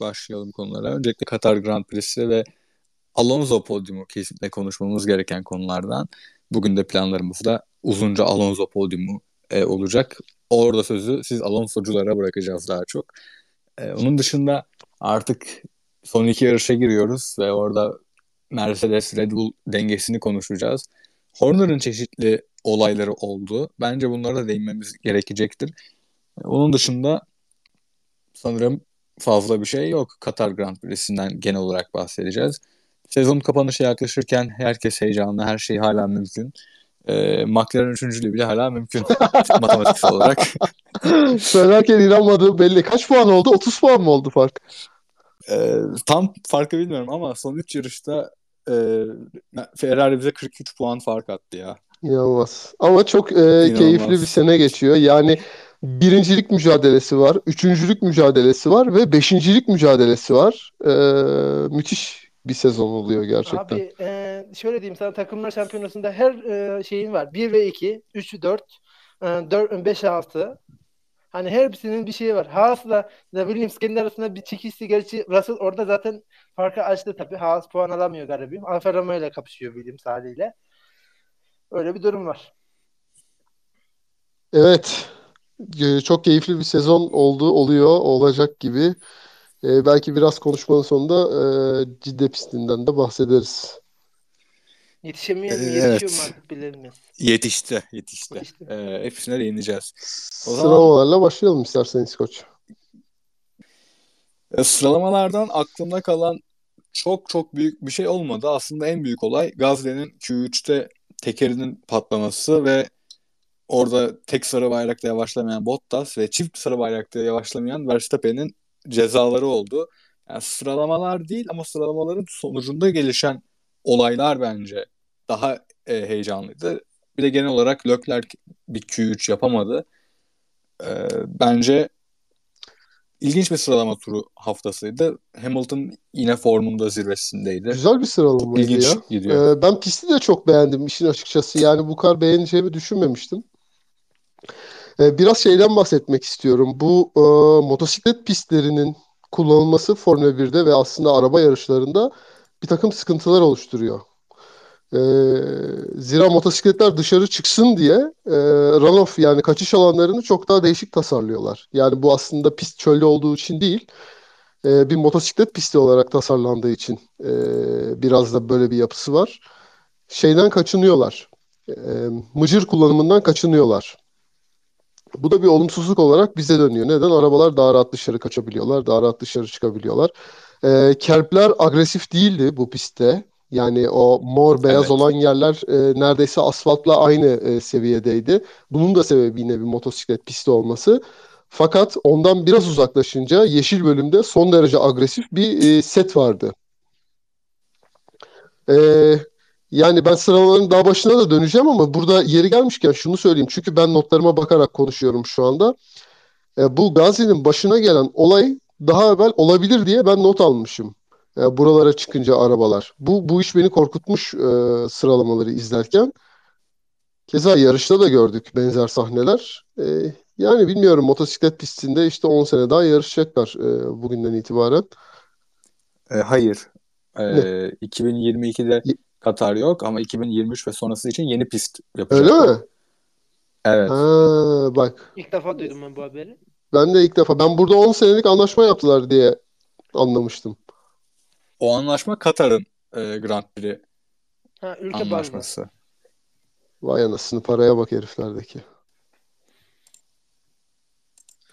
başlayalım konulara. Öncelikle Katar Grand Prix'si ve Alonso podyumu kesinlikle konuşmamız gereken konulardan. Bugün de planlarımızda uzunca Alonso podyumu e, olacak. Orada sözü siz Alonso'culara bırakacağız daha çok. E, onun dışında artık son iki yarışa giriyoruz ve orada Mercedes Red Bull dengesini konuşacağız. Horner'ın çeşitli olayları oldu. Bence bunlara da değinmemiz gerekecektir. Onun dışında sanırım fazla bir şey yok. Katar Grand Prix'sinden genel olarak bahsedeceğiz. Sezon kapanışı yaklaşırken herkes heyecanlı, her şey hala mümkün. Ee, McLaren üçüncülüğü bile hala mümkün matematiksel olarak. Söylerken inanmadığım belli. Kaç puan oldu? 30 puan mı oldu fark? Ee, tam farkı bilmiyorum ama son 3 yarışta e, Ferrari bize 43 puan fark attı ya. İnanılmaz. Ama çok e, keyifli bir sene geçiyor. Yani birincilik mücadelesi var, üçüncülük mücadelesi var ve beşincilik mücadelesi var. E, müthiş bir sezon oluyor gerçekten. Abi e, şöyle diyeyim sana takımlar şampiyonasında her e, şeyin var. 1 ve 2, 3 4, e, 4 5 6. Hani her birisinin bir şeyi var. Haas'la da Williams kendi arasında bir çekişti. Gerçi Russell orada zaten farkı açtı tabii. Haas puan alamıyor garibim. Alfa Romeo ile kapışıyor Williams haliyle. Öyle bir durum var. Evet. Çok keyifli bir sezon oldu, oluyor, olacak gibi. Ee, belki biraz konuşmanın sonunda e, Cidde pistinden de bahsederiz. Yetişemiyor mu? Evet. Yetişiyor mu artık bilinmez. Yetişti. Yetişti. yetişti. Ee, hepsine değineceğiz. O Sıralamalarla zaman... başlayalım isterseniz koç. E, sıralamalardan aklımda kalan çok çok büyük bir şey olmadı. Aslında en büyük olay Gazze'nin Q3'te tekerinin patlaması ve orada tek sarı bayrakta yavaşlamayan Bottas ve çift sarı bayrakta yavaşlamayan Verstappen'in cezaları oldu. Yani sıralamalar değil ama sıralamaların sonucunda gelişen olaylar bence daha e, heyecanlıydı. Bir de genel olarak Leclerc bir Q3 yapamadı. E, bence ilginç bir sıralama turu haftasıydı. Hamilton yine formunda zirvesindeydi. Güzel bir sıralama ilginç ya. gidiyor. Ee, ben pisti de çok beğendim işin açıkçası. Yani bu kadar beğeneceğimi düşünmemiştim. Ee, biraz şeyden bahsetmek istiyorum. Bu e, motosiklet pistlerinin kullanılması Formula 1'de ve aslında araba yarışlarında bir takım sıkıntılar oluşturuyor. E, zira motosikletler dışarı çıksın diye e, runoff yani kaçış alanlarını çok daha değişik tasarlıyorlar. Yani bu aslında pist çölde olduğu için değil, e, bir motosiklet pisti olarak tasarlandığı için e, biraz da böyle bir yapısı var. Şeyden kaçınıyorlar, e, mıcır kullanımından kaçınıyorlar. Bu da bir olumsuzluk olarak bize dönüyor. Neden? Arabalar daha rahat dışarı kaçabiliyorlar, daha rahat dışarı çıkabiliyorlar. E, kerpler agresif değildi bu pistte. Yani o mor beyaz evet. olan yerler e, neredeyse asfaltla aynı e, seviyedeydi. Bunun da sebebi yine bir motosiklet pisti olması. Fakat ondan biraz uzaklaşınca yeşil bölümde son derece agresif bir e, set vardı. Eee yani ben sıralamaların daha başına da döneceğim ama burada yeri gelmişken şunu söyleyeyim. Çünkü ben notlarıma bakarak konuşuyorum şu anda. E, bu Gazi'nin başına gelen olay daha evvel olabilir diye ben not almışım. E, buralara çıkınca arabalar. Bu bu iş beni korkutmuş e, sıralamaları izlerken. Keza yarışta da gördük benzer sahneler. E, yani bilmiyorum motosiklet pistinde işte 10 sene daha yarışacaklar e, bugünden itibaren. E, hayır. E, 2022'de Katar yok ama 2023 ve sonrası için yeni pist yapacak. Öyle mi? Evet. Ha, bak. İlk defa duydum ben bu haberi. Ben de ilk defa. Ben burada 10 senelik anlaşma yaptılar diye anlamıştım. O anlaşma Katar'ın e, Grand Prix ha, ülke anlaşması. Bazı. Vay anasını paraya bak heriflerdeki.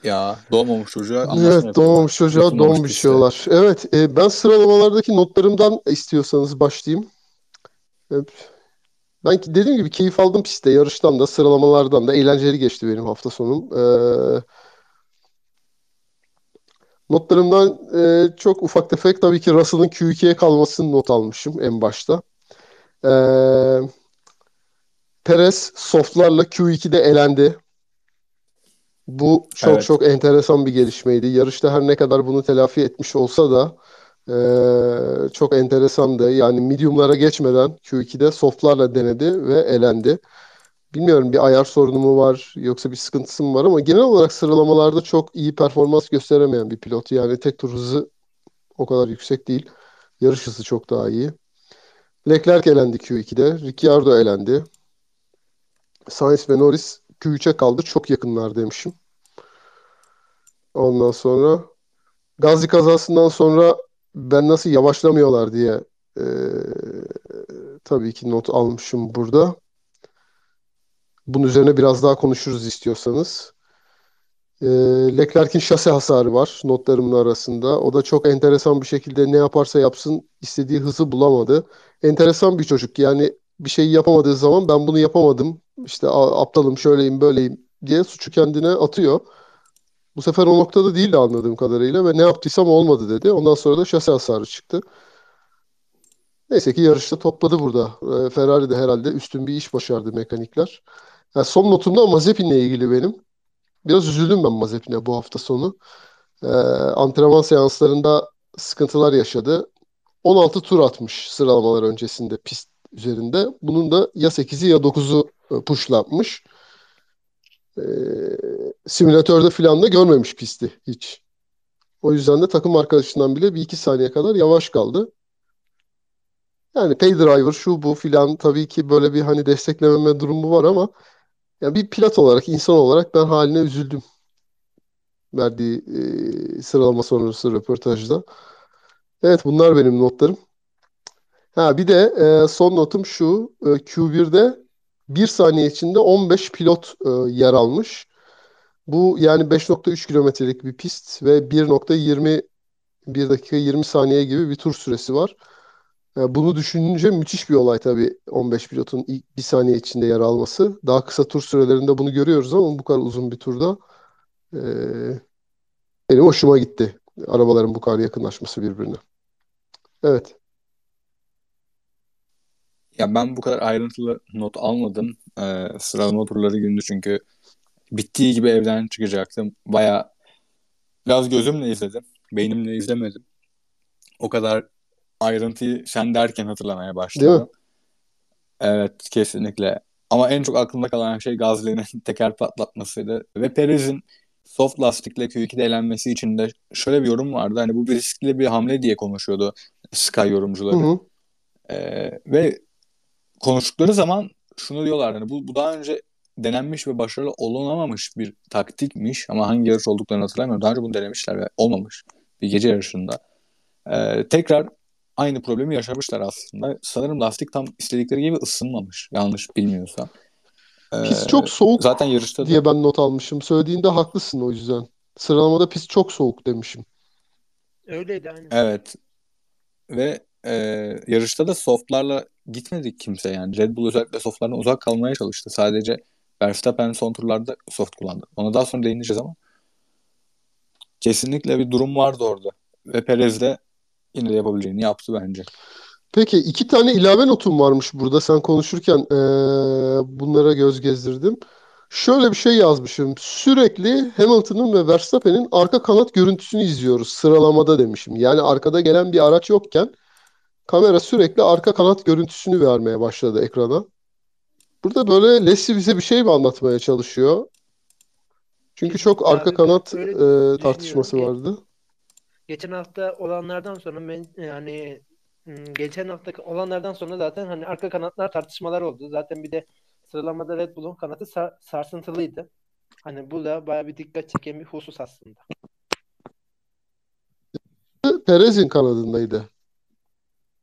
Ya doğmamış çocuğa Evet doğmamış çocuğa doğum biçiyorlar. Evet e, ben sıralamalardaki notlarımdan istiyorsanız başlayayım. Ben dediğim gibi keyif aldım pistte. Yarıştan da, sıralamalardan da. Eğlenceli geçti benim hafta sonum. Ee, notlarımdan e, çok ufak tefek tabii ki Russell'ın Q2'ye kalmasını not almışım en başta. Ee, Perez softlarla Q2'de elendi. Bu çok evet. çok enteresan bir gelişmeydi. Yarışta her ne kadar bunu telafi etmiş olsa da ee, çok enteresandı. Yani medium'lara geçmeden Q2'de soft'larla denedi ve elendi. Bilmiyorum bir ayar sorunu mu var yoksa bir sıkıntısı mı var ama genel olarak sıralamalarda çok iyi performans gösteremeyen bir pilot. Yani tek tur hızı o kadar yüksek değil. Yarış hızı çok daha iyi. Leclerc elendi Q2'de. Ricciardo elendi. Sainz ve Norris Q3'e kaldı. Çok yakınlar demişim. Ondan sonra Gazli kazasından sonra ben nasıl yavaşlamıyorlar diye e, tabii ki not almışım burada. Bunun üzerine biraz daha konuşuruz istiyorsanız. E, Leclerc'in şase hasarı var notlarımın arasında. O da çok enteresan bir şekilde ne yaparsa yapsın istediği hızı bulamadı. Enteresan bir çocuk. Yani bir şeyi yapamadığı zaman ben bunu yapamadım. İşte aptalım, şöyleyim, böyleyim diye suçu kendine atıyor. Bu sefer o noktada değildi anladığım kadarıyla ve ne yaptıysam olmadı dedi. Ondan sonra da şase hasarı çıktı. Neyse ki yarışta topladı burada. E, Ferrari de herhalde üstün bir iş başardı mekanikler. Yani son notumda Mazepin'le ilgili benim. Biraz üzüldüm ben Mazepin'e bu hafta sonu. E, antrenman seanslarında sıkıntılar yaşadı. 16 tur atmış sıralamalar öncesinde pist üzerinde. Bunun da ya 8'i ya 9'u e, pushlanmış. E, simülatörde filan da görmemiş pisti hiç. O yüzden de takım arkadaşından bile bir iki saniye kadar yavaş kaldı. Yani pay driver şu bu filan tabii ki böyle bir hani desteklememe durumu var ama yani bir pilot olarak, insan olarak ben haline üzüldüm. Verdiği e, sıralama sonrası röportajda. Evet bunlar benim notlarım. Ha bir de e, son notum şu. E, Q1'de bir saniye içinde 15 pilot e, yer almış. Bu yani 5.3 kilometrelik bir pist ve 1.20 1 dakika 20 saniye gibi bir tur süresi var. Yani bunu düşününce müthiş bir olay tabii 15 pilotun ilk bir saniye içinde yer alması. Daha kısa tur sürelerinde bunu görüyoruz ama bu kadar uzun bir turda e, benim hoşuma gitti. Arabaların bu kadar yakınlaşması birbirine. Evet. Ya ben bu kadar ayrıntılı not almadım. Ee, sıralama turları gündü çünkü bittiği gibi evden çıkacaktım. Baya biraz gözümle izledim. Beynimle izlemedim. O kadar ayrıntıyı sen derken hatırlamaya başladım. Evet kesinlikle. Ama en çok aklımda kalan şey Gazli'nin teker patlatmasıydı. Ve Perez'in soft lastikle Q2'de elenmesi için de şöyle bir yorum vardı. Hani bu bir riskli bir hamle diye konuşuyordu Sky yorumcuları. Hı hı. Ee, ve konuştukları zaman şunu diyorlar hani bu, bu daha önce denenmiş ve başarılı olunamamış bir taktikmiş ama hangi yarış olduklarını hatırlamıyorum. Daha önce bunu denemişler ve olmamış bir gece yarışında. Ee, tekrar aynı problemi yaşamışlar aslında. Sanırım lastik tam istedikleri gibi ısınmamış. Yanlış bilmiyorsam. Ee, pist çok soğuk zaten yarışta diye da... ben not almışım. Söylediğinde haklısın o yüzden. Sıralamada pist çok soğuk demişim. Öyleydi aynı. Evet. Ve e, yarışta da softlarla gitmedik kimse yani. Red Bull özellikle softlardan uzak kalmaya çalıştı. Sadece Verstappen son turlarda soft kullandı. Ona daha sonra değineceğiz ama kesinlikle bir durum vardı orada. Ve Perez de yine de yapabileceğini yaptı bence. Peki iki tane ilave notum varmış burada. Sen konuşurken ee, bunlara göz gezdirdim. Şöyle bir şey yazmışım. Sürekli Hamilton'ın ve Verstappen'in arka kanat görüntüsünü izliyoruz sıralamada demişim. Yani arkada gelen bir araç yokken kamera sürekli arka kanat görüntüsünü vermeye başladı ekrana. Burada böyle Leslie bize bir şey mi anlatmaya çalışıyor? Çünkü çok arka kanat e, tartışması vardı. Geçen hafta olanlardan sonra ben yani geçen hafta olanlardan sonra zaten hani arka kanatlar tartışmalar oldu. Zaten bir de sıralamada Red Bull'un kanatı sar- sarsıntılıydı. Hani bu da bayağı bir dikkat çeken bir husus aslında. Perez'in kanadındaydı.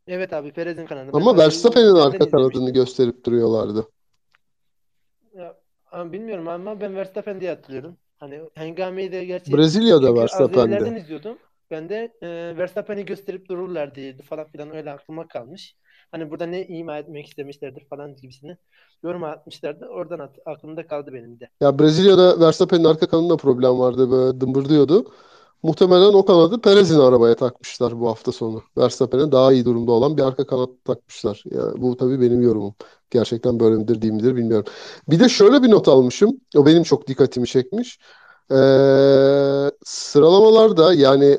Evet abi Perez'in kanadı. Ama Verstappen'in arka kanadını gösterip duruyorlardı. Ya, bilmiyorum ama ben Verstappen diye hatırlıyorum. Hani Hengame'yi de gerçi Brezilya'da Verstappen'de. izliyordum. Ben de e, Verstappen'i gösterip dururlar diye falan filan öyle aklıma kalmış. Hani burada ne ima etmek istemişlerdir falan gibisini yorum atmışlardı. Oradan at, aklımda kaldı benim de. Ya Brezilya'da Verstappen'in arka kanında problem vardı. Böyle dımbırdıyordu. Muhtemelen o kanadı Perez'in arabaya takmışlar bu hafta sonu. Verstappen'e daha iyi durumda olan bir arka kanat takmışlar. Yani bu tabii benim yorumum. Gerçekten böyle midir değil midir bilmiyorum. Bir de şöyle bir not almışım. O benim çok dikkatimi çekmiş. Ee, sıralamalarda yani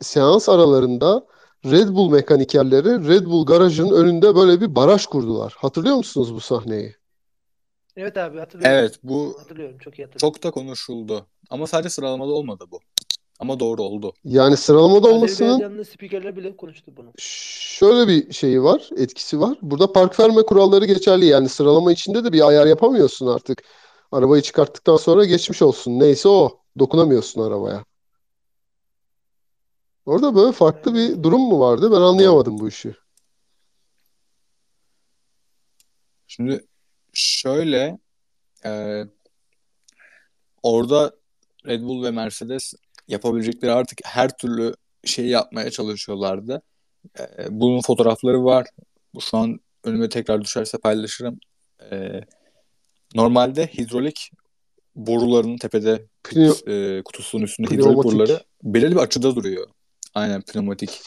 seans aralarında Red Bull mekanikerleri Red Bull garajının önünde böyle bir baraj kurdular. Hatırlıyor musunuz bu sahneyi? Evet abi hatırlıyorum. Evet bu hatırlıyorum çok iyi hatırlıyorum. Çok da konuşuldu. Ama sadece sıralamada olmadı bu. Ama doğru oldu. Yani sıralamada olmasının Azerbaycanlı spikerler bile konuştu bunu. şöyle bir şeyi var, etkisi var. Burada park verme kuralları geçerli. Yani sıralama içinde de bir ayar yapamıyorsun artık. Arabayı çıkarttıktan sonra geçmiş olsun. Neyse o. Dokunamıyorsun arabaya. Orada böyle farklı bir durum mu vardı? Ben anlayamadım bu işi. Şimdi şöyle e, orada Red Bull ve Mercedes yapabilecekleri artık her türlü şeyi yapmaya çalışıyorlardı. E, bunun fotoğrafları var. Şu an önüme tekrar düşerse paylaşırım. E, normalde hidrolik boruların tepede Pneu- e, kutusunun üstünde Pneumatik. hidrolik boruları belirli bir açıda duruyor. Aynen pneumatik.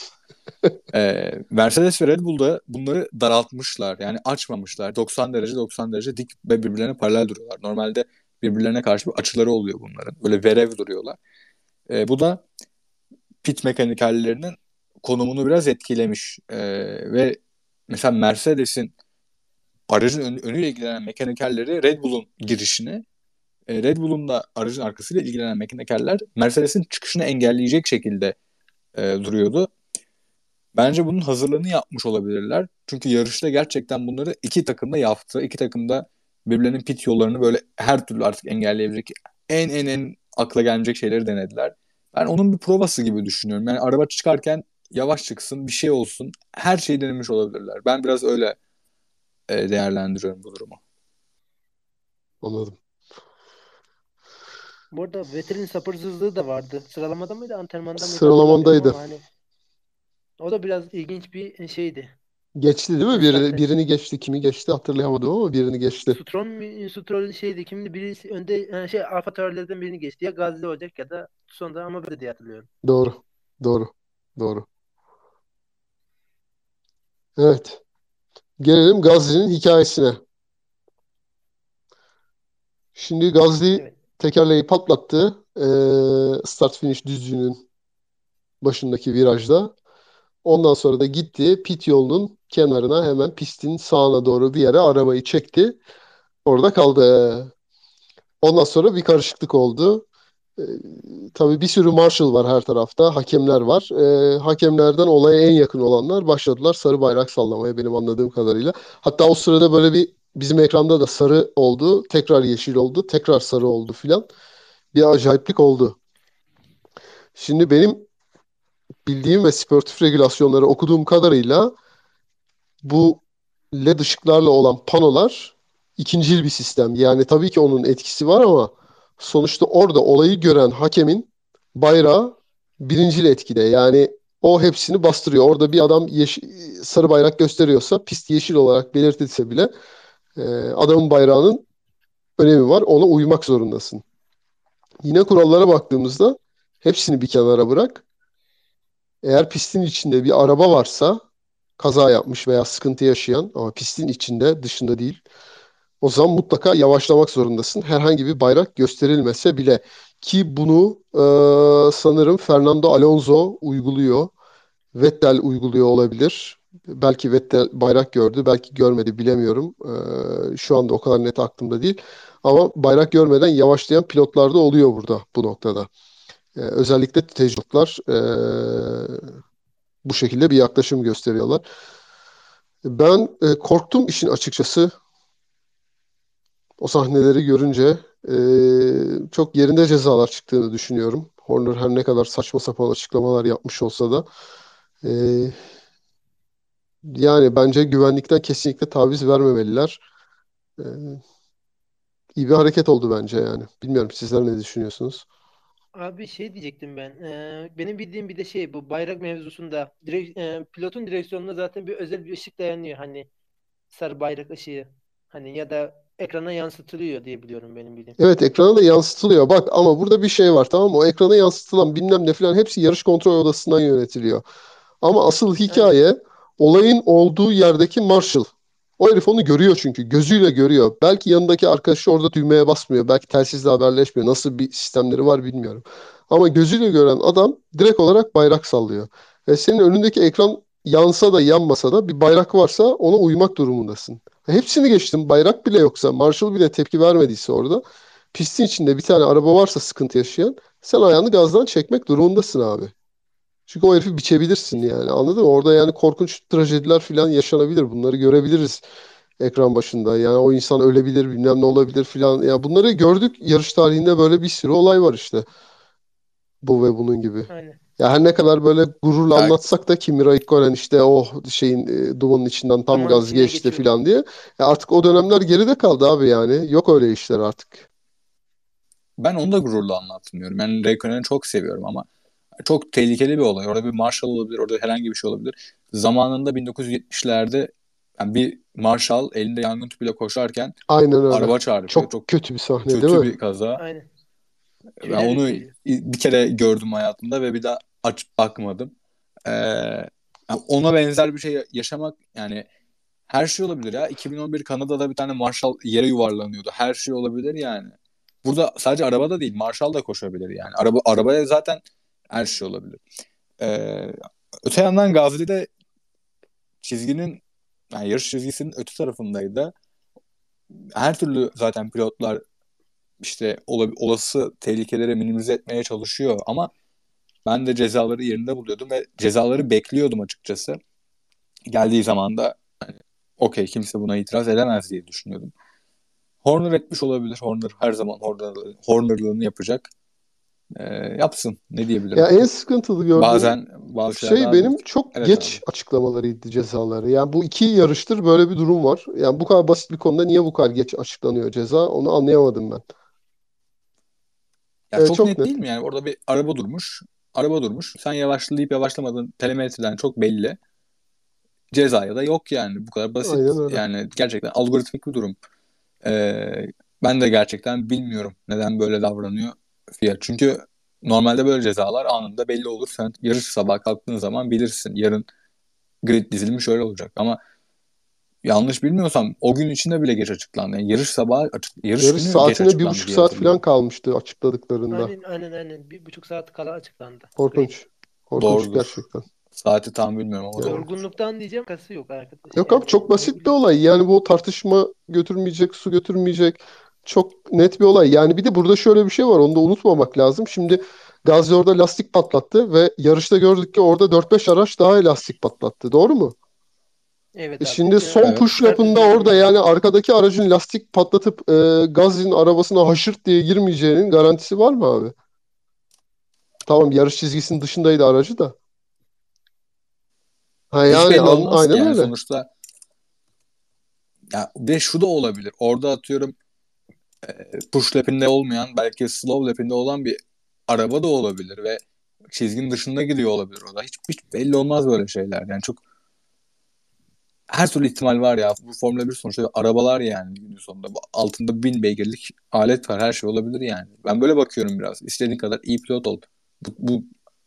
Ee, Mercedes ve Red Bull'da bunları daraltmışlar. Yani açmamışlar. 90 derece 90 derece dik ve birbirlerine paralel duruyorlar. Normalde birbirlerine karşı bir açıları oluyor bunların. Böyle verev duruyorlar. Ee, bu da pit mekanikerlerinin konumunu biraz etkilemiş. Ee, ve mesela Mercedes'in aracın ön- önüyle ilgilenen mekanikerleri Red Bull'un girişine e, Red Bull'un da aracın arkasıyla ilgilenen mekanikerler Mercedes'in çıkışını engelleyecek şekilde e, duruyordu. Bence bunun hazırlığını yapmış olabilirler. Çünkü yarışta gerçekten bunları iki takım da yaptı. İki takım da birbirlerinin pit yollarını böyle her türlü artık engelleyebilecek en en en akla gelmeyecek şeyleri denediler. Ben onun bir provası gibi düşünüyorum. Yani araba çıkarken yavaş çıksın, bir şey olsun. Her şeyi denemiş olabilirler. Ben biraz öyle e, değerlendiriyorum bu durumu. Anladım. Bu arada Vettel'in sabırsızlığı da vardı. Sıralamada mıydı, antrenmanda mıydı? Sıralamandaydı. Hani, o da biraz ilginç bir şeydi. Geçti değil mi? Biri, Zaten- birini geçti. Kimi geçti hatırlayamadım ama birini geçti. Stroll mi, Stroll şeydi. Kimdi birisi önde yani şey Alfa Tauri'lerden birini geçti. Ya Gazli olacak ya da sonunda ama böyle diye hatırlıyorum. Doğru. Doğru. Doğru. Evet. Gelelim Gazli'nin hikayesine. Şimdi Gazli Evet. tekerleği patlattı. Ee, start finish düzlüğünün başındaki virajda. Ondan sonra da gitti pit yolunun kenarına hemen pistin sağına doğru bir yere arabayı çekti. Orada kaldı. Ondan sonra bir karışıklık oldu. Ee, tabii bir sürü marshal var her tarafta. Hakemler var. Ee, hakemlerden olaya en yakın olanlar başladılar sarı bayrak sallamaya benim anladığım kadarıyla. Hatta o sırada böyle bir bizim ekranda da sarı oldu. Tekrar yeşil oldu. Tekrar sarı oldu filan. Bir acayiplik oldu. Şimdi benim bildiğim ve sportif regülasyonları okuduğum kadarıyla bu LED ışıklarla olan panolar ikincil bir sistem. Yani tabii ki onun etkisi var ama sonuçta orada olayı gören hakemin bayrağı birincil etkide. Yani o hepsini bastırıyor. Orada bir adam yeşil, sarı bayrak gösteriyorsa pist yeşil olarak belirtilse bile e, adamın bayrağının önemi var. Ona uymak zorundasın. Yine kurallara baktığımızda hepsini bir kenara bırak. Eğer pistin içinde bir araba varsa kaza yapmış veya sıkıntı yaşayan ama pistin içinde dışında değil. O zaman mutlaka yavaşlamak zorundasın. Herhangi bir bayrak gösterilmese bile ki bunu e, sanırım Fernando Alonso uyguluyor. Vettel uyguluyor olabilir. Belki Vettel bayrak gördü, belki görmedi bilemiyorum. E, şu anda o kadar net aklımda değil. Ama bayrak görmeden yavaşlayan pilotlar da oluyor burada bu noktada. E, özellikle tecrübeler e, bu şekilde bir yaklaşım gösteriyorlar. Ben e, korktum işin açıkçası. O sahneleri görünce e, çok yerinde cezalar çıktığını düşünüyorum. Horner her ne kadar saçma sapan açıklamalar yapmış olsa da e, yani bence güvenlikten kesinlikle taviz vermemeliler. E, iyi bir hareket oldu bence yani. Bilmiyorum sizler ne düşünüyorsunuz? Abi şey diyecektim ben. Ee, benim bildiğim bir de şey bu bayrak mevzusunda direkt, e, pilotun direksiyonuna zaten bir özel bir ışık dayanıyor hani sarı bayrak ışığı. Hani ya da ekrana yansıtılıyor diye biliyorum benim bildiğim. Evet ekrana da yansıtılıyor. Bak ama burada bir şey var tamam mı? O ekrana yansıtılan bilmem ne falan hepsi yarış kontrol odasından yönetiliyor. Ama asıl hikaye olayın olduğu yerdeki marshal. O herif onu görüyor çünkü. Gözüyle görüyor. Belki yanındaki arkadaşı orada düğmeye basmıyor. Belki telsizle haberleşmiyor. Nasıl bir sistemleri var bilmiyorum. Ama gözüyle gören adam direkt olarak bayrak sallıyor. Ve senin önündeki ekran yansa da yanmasa da bir bayrak varsa ona uymak durumundasın. Hepsini geçtim. Bayrak bile yoksa, marshal bile tepki vermediyse orada pistin içinde bir tane araba varsa sıkıntı yaşayan sen ayağını gazdan çekmek durumundasın abi. Çünkü o herifi biçebilirsin yani anladın mı? Orada yani korkunç trajediler falan yaşanabilir. Bunları görebiliriz ekran başında. Yani o insan ölebilir bilmem ne olabilir falan. Ya bunları gördük yarış tarihinde böyle bir sürü olay var işte. Bu ve bunun gibi. Aynen. Ya her ne kadar böyle gururla yani, anlatsak da Kimi Raikkonen işte o şeyin e, dumanın içinden tam gaz geçti falan diye. Ya artık o dönemler geride kaldı abi yani. Yok öyle işler artık. Ben onu da gururla anlatmıyorum. Ben Raikkonen'i çok seviyorum ama çok tehlikeli bir olay. Orada bir Marshall olabilir, orada herhangi bir şey olabilir. Zamanında 1970'lerde yani bir Marshall elinde yangın tüpüyle koşarken Aynen öyle. araba çarpıyor. Çok, çok kötü bir sahne kötü değil mi? bir kaza. Aynen. Ben onu bir kere gördüm hayatımda ve bir daha açıp bakmadım. Ee, ona benzer bir şey yaşamak yani her şey olabilir ya. 2011 Kanada'da bir tane Marshall yere yuvarlanıyordu. Her şey olabilir yani. Burada sadece araba da değil, Marshall da koşabilir yani. Araba arabaya zaten her şey olabilir. Ee, öte yandan Gazi'de çizginin yani yarış çizgisinin öte tarafındaydı. Her türlü zaten pilotlar işte olası tehlikeleri minimize etmeye çalışıyor ama ben de cezaları yerinde buluyordum ve cezaları bekliyordum açıkçası. Geldiği zaman da hani, okey kimse buna itiraz edemez diye düşünüyordum. Horner etmiş olabilir. Horner her zaman Horner, Horner'lığını yapacak. E, yapsın. Ne diyebilirim? Ya en sıkıntılı gördüğüm Bazen bazı şey benim çok evet, geç abi. açıklamalarıydı cezaları. Yani bu iki yarıştır böyle bir durum var. Yani bu kadar basit bir konuda niye bu kadar geç açıklanıyor ceza onu anlayamadım ben. Ya ee, çok, çok net, net değil mi yani? Orada bir araba durmuş. Araba durmuş. Sen yavaşlayıp yavaşlamadın telemetreden çok belli. Ceza ya da yok yani. Bu kadar basit. Yani gerçekten algoritmik bir durum. Ee, ben de gerçekten bilmiyorum neden böyle davranıyor Fiat. Çünkü normalde böyle cezalar anında belli olur. Sen yarış sabah kalktığın zaman bilirsin. Yarın grid dizilmiş öyle olacak. Ama yanlış bilmiyorsam o gün içinde bile geç açıklandı. Yani yarış sabahı açık, yarış, yarış saatine bir buçuk saat falan kalmıştı açıkladıklarında. Aynen aynen aynen. Bir buçuk saat kala açıklandı. Korkunç. Korkunç Doğrudur. gerçekten. Saati tam bilmiyorum ama. Yorgunluktan diyeceğim kası yok arkadaş. Yok abi çok basit bir olay. Yani bu tartışma götürmeyecek, su götürmeyecek. Çok net bir olay. Yani bir de burada şöyle bir şey var. Onu da unutmamak lazım. Şimdi Gazi orada lastik patlattı ve yarışta gördük ki orada 4-5 araç daha lastik patlattı. Doğru mu? Evet e şimdi son evet. push lap'ında orada yani arkadaki aracın lastik patlatıp e, Gazi'nin arabasına haşırt diye girmeyeceğinin garantisi var mı abi? Tamam yarış çizgisinin dışındaydı aracı da. Ha yani Hiç an, aynen yani öyle. Sonuçta ya ve şu da olabilir. Orada atıyorum push lap'inde olmayan belki slow lap'inde olan bir araba da olabilir ve çizginin dışında gidiyor olabilir orada. Hiç, hiç belli olmaz böyle şeyler. Yani çok her türlü ihtimal var ya. Bu Formula 1 sonuçta arabalar yani günün sonunda. Altında bin beygirlik alet var. Her şey olabilir yani. Ben böyle bakıyorum biraz. İstediğin kadar iyi pilot ol. Bu, bu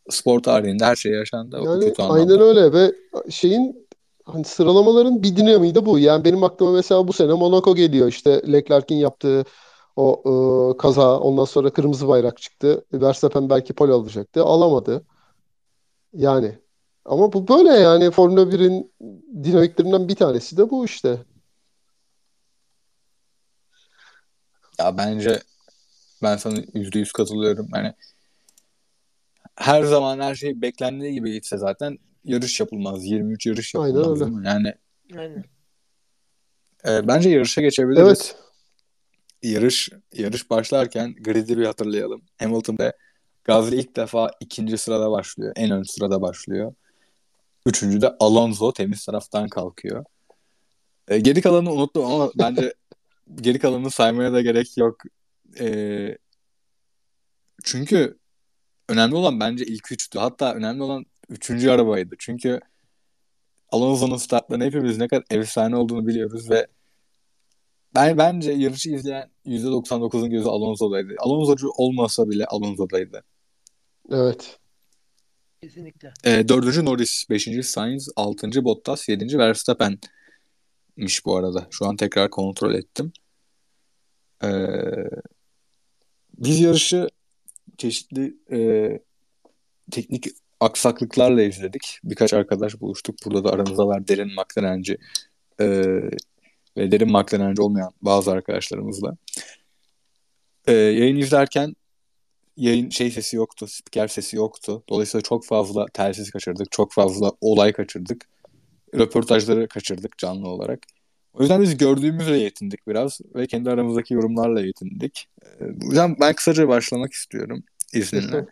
spor tarihinde her şey yaşandı. Yani aynen öyle ve şeyin hani sıralamaların bir dinamiği de bu. Yani benim aklıma mesela bu sene Monaco geliyor. İşte Leclerc'in yaptığı o e, kaza ondan sonra kırmızı bayrak çıktı. Verstappen belki pole alacaktı. Alamadı. Yani ama bu böyle yani Formula 1'in dinamiklerinden bir tanesi de bu işte. Ya bence ben sana yüzde yüz katılıyorum. Yani her zaman her şey beklendiği gibi gitse zaten yarış yapılmaz. 23 yarış yapılmaz Aynen öyle. Yani Aynen. E, bence yarışa geçebiliriz. Evet. Yarış yarış başlarken grid'i bir hatırlayalım. Hamilton'da Gasly ilk defa ikinci sırada başlıyor. En ön sırada başlıyor. Üçüncü de Alonso temiz taraftan kalkıyor. E, geri kalanını unuttum ama bence geri kalanını saymaya da gerek yok. E, çünkü önemli olan bence ilk üçtü. Hatta önemli olan üçüncü arabaydı. Çünkü Alonso'nun startlarını hepimiz ne kadar efsane olduğunu biliyoruz ve ben bence yarışı izleyen %99'un gözü Alonso'daydı. Alonso'cu olmasa bile Alonso'daydı. Evet. Kesinlikle. E, dördüncü Norris, beşinci Sainz, altıncı Bottas, yedinci Verstappen'miş bu arada. Şu an tekrar kontrol ettim. E, biz yarışı çeşitli e, teknik aksaklıklarla izledik. Birkaç arkadaş buluştuk. Burada da aramızda var derin McLaren'ci e, ve derin McLaren'ci olmayan bazı arkadaşlarımızla. E, yayın izlerken yayın şey sesi yoktu, spiker sesi yoktu. Dolayısıyla çok fazla telsiz kaçırdık, çok fazla olay kaçırdık. Röportajları kaçırdık canlı olarak. O yüzden biz gördüğümüzle yetindik biraz ve kendi aramızdaki yorumlarla yetindik. Ee, o yüzden ben kısaca başlamak istiyorum izninle.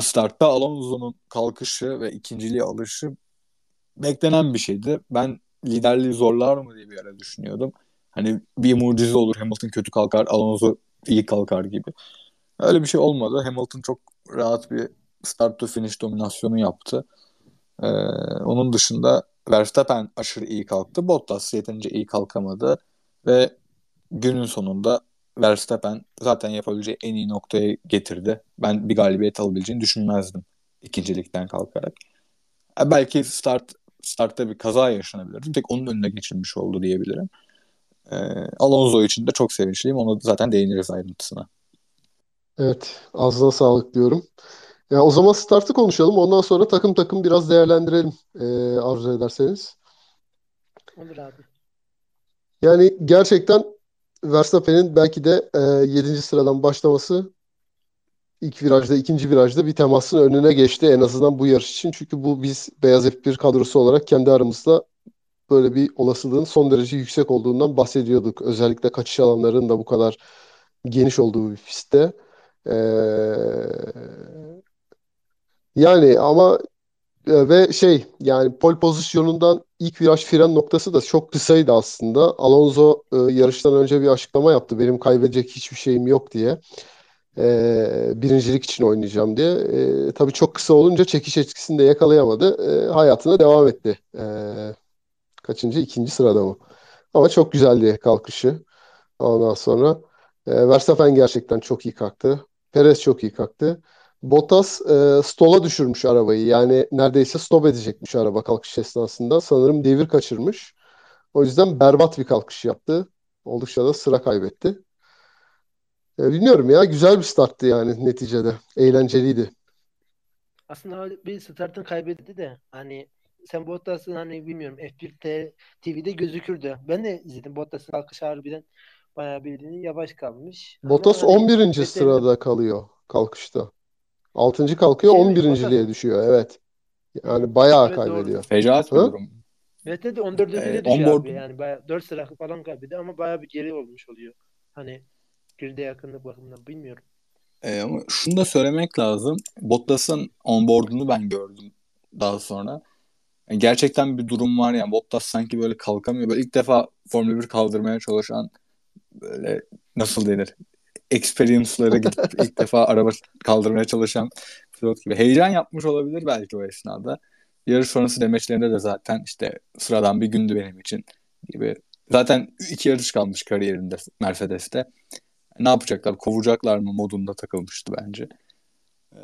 Startta Alonso'nun kalkışı ve ikinciliği alışı beklenen bir şeydi. Ben liderliği zorlar mı diye bir ara düşünüyordum. Hani bir mucize olur Hamilton kötü kalkar, Alonso iyi kalkar gibi. Öyle bir şey olmadı. Hamilton çok rahat bir start to finish dominasyonu yaptı. Ee, onun dışında Verstappen aşırı iyi kalktı. Bottas yeterince iyi kalkamadı ve günün sonunda Verstappen zaten yapabileceği en iyi noktaya getirdi. Ben bir galibiyet alabileceğini düşünmezdim ikincilikten kalkarak. E, belki start startta bir kaza yaşanabilirdi. Tek onun önüne geçirmiş oldu diyebilirim. E, Alonso için de çok sevinçliyim. Ona zaten değiniriz ayrıntısına. Evet. Ağzına sağlık diyorum. Ya o zaman startı konuşalım. Ondan sonra takım takım biraz değerlendirelim e, arzu ederseniz. Olur abi. Yani gerçekten Verstappen'in belki de e, 7. sıradan başlaması ilk virajda, ikinci virajda bir temasın önüne geçti en azından bu yarış için. Çünkü bu biz Beyaz F1 kadrosu olarak kendi aramızda böyle bir olasılığın son derece yüksek olduğundan bahsediyorduk. Özellikle kaçış alanlarının da bu kadar geniş olduğu bir pistte. Ee, yani ama e, ve şey yani pol pozisyonundan ilk viraj fren noktası da çok kısaydı aslında. Alonso e, yarıştan önce bir açıklama yaptı. Benim kaybedecek hiçbir şeyim yok diye. E, birincilik için oynayacağım diye. E, tabii çok kısa olunca çekiş etkisini de yakalayamadı. E, hayatına devam etti. E, kaçıncı? ikinci sırada mı? Ama çok güzeldi kalkışı. Ondan sonra e, Verstappen gerçekten çok iyi kalktı. Perez çok iyi kalktı. Bottas e, stola düşürmüş arabayı. Yani neredeyse stop edecekmiş araba kalkış esnasında. Sanırım devir kaçırmış. O yüzden berbat bir kalkış yaptı. Oldukça da sıra kaybetti. E, bilmiyorum ya güzel bir starttı yani neticede. Eğlenceliydi. Aslında bir startın kaybetti de hani sen Bottas'ın hani bilmiyorum F1 TV'de gözükürdü. Ben de izledim Bottas'ın kalkış harbiden bayağı bildiğin yavaş kalmış. Bottas Ama 11. Hani, sırada kalıyor kalkışta. 6. kalkıyor şey 11.liğe düşüyor evet. Yani bayağı evet, kaybediyor. Fecaat bir durum. Evet de 14. Ee, düşüyor onboard... abi yani bayağı 4 sıra falan kaybediyor ama bayağı bir geri olmuş oluyor. Hani geride yakınlık bakımından bilmiyorum. Ee, ama şunu da söylemek lazım. Bottas'ın onboard'unu ben gördüm daha sonra. Yani gerçekten bir durum var yani Bottas sanki böyle kalkamıyor. Böyle ilk defa Formula 1 kaldırmaya çalışan böyle nasıl denir? Experience'lara gidip ilk defa araba kaldırmaya çalışan pilot gibi. Heyecan yapmış olabilir belki o esnada. Yarış sonrası demeçlerinde de zaten işte sıradan bir gündü benim için gibi. Zaten iki yarış kalmış kariyerinde Mercedes'te. Ne yapacaklar? Kovacaklar mı modunda takılmıştı bence. Ee,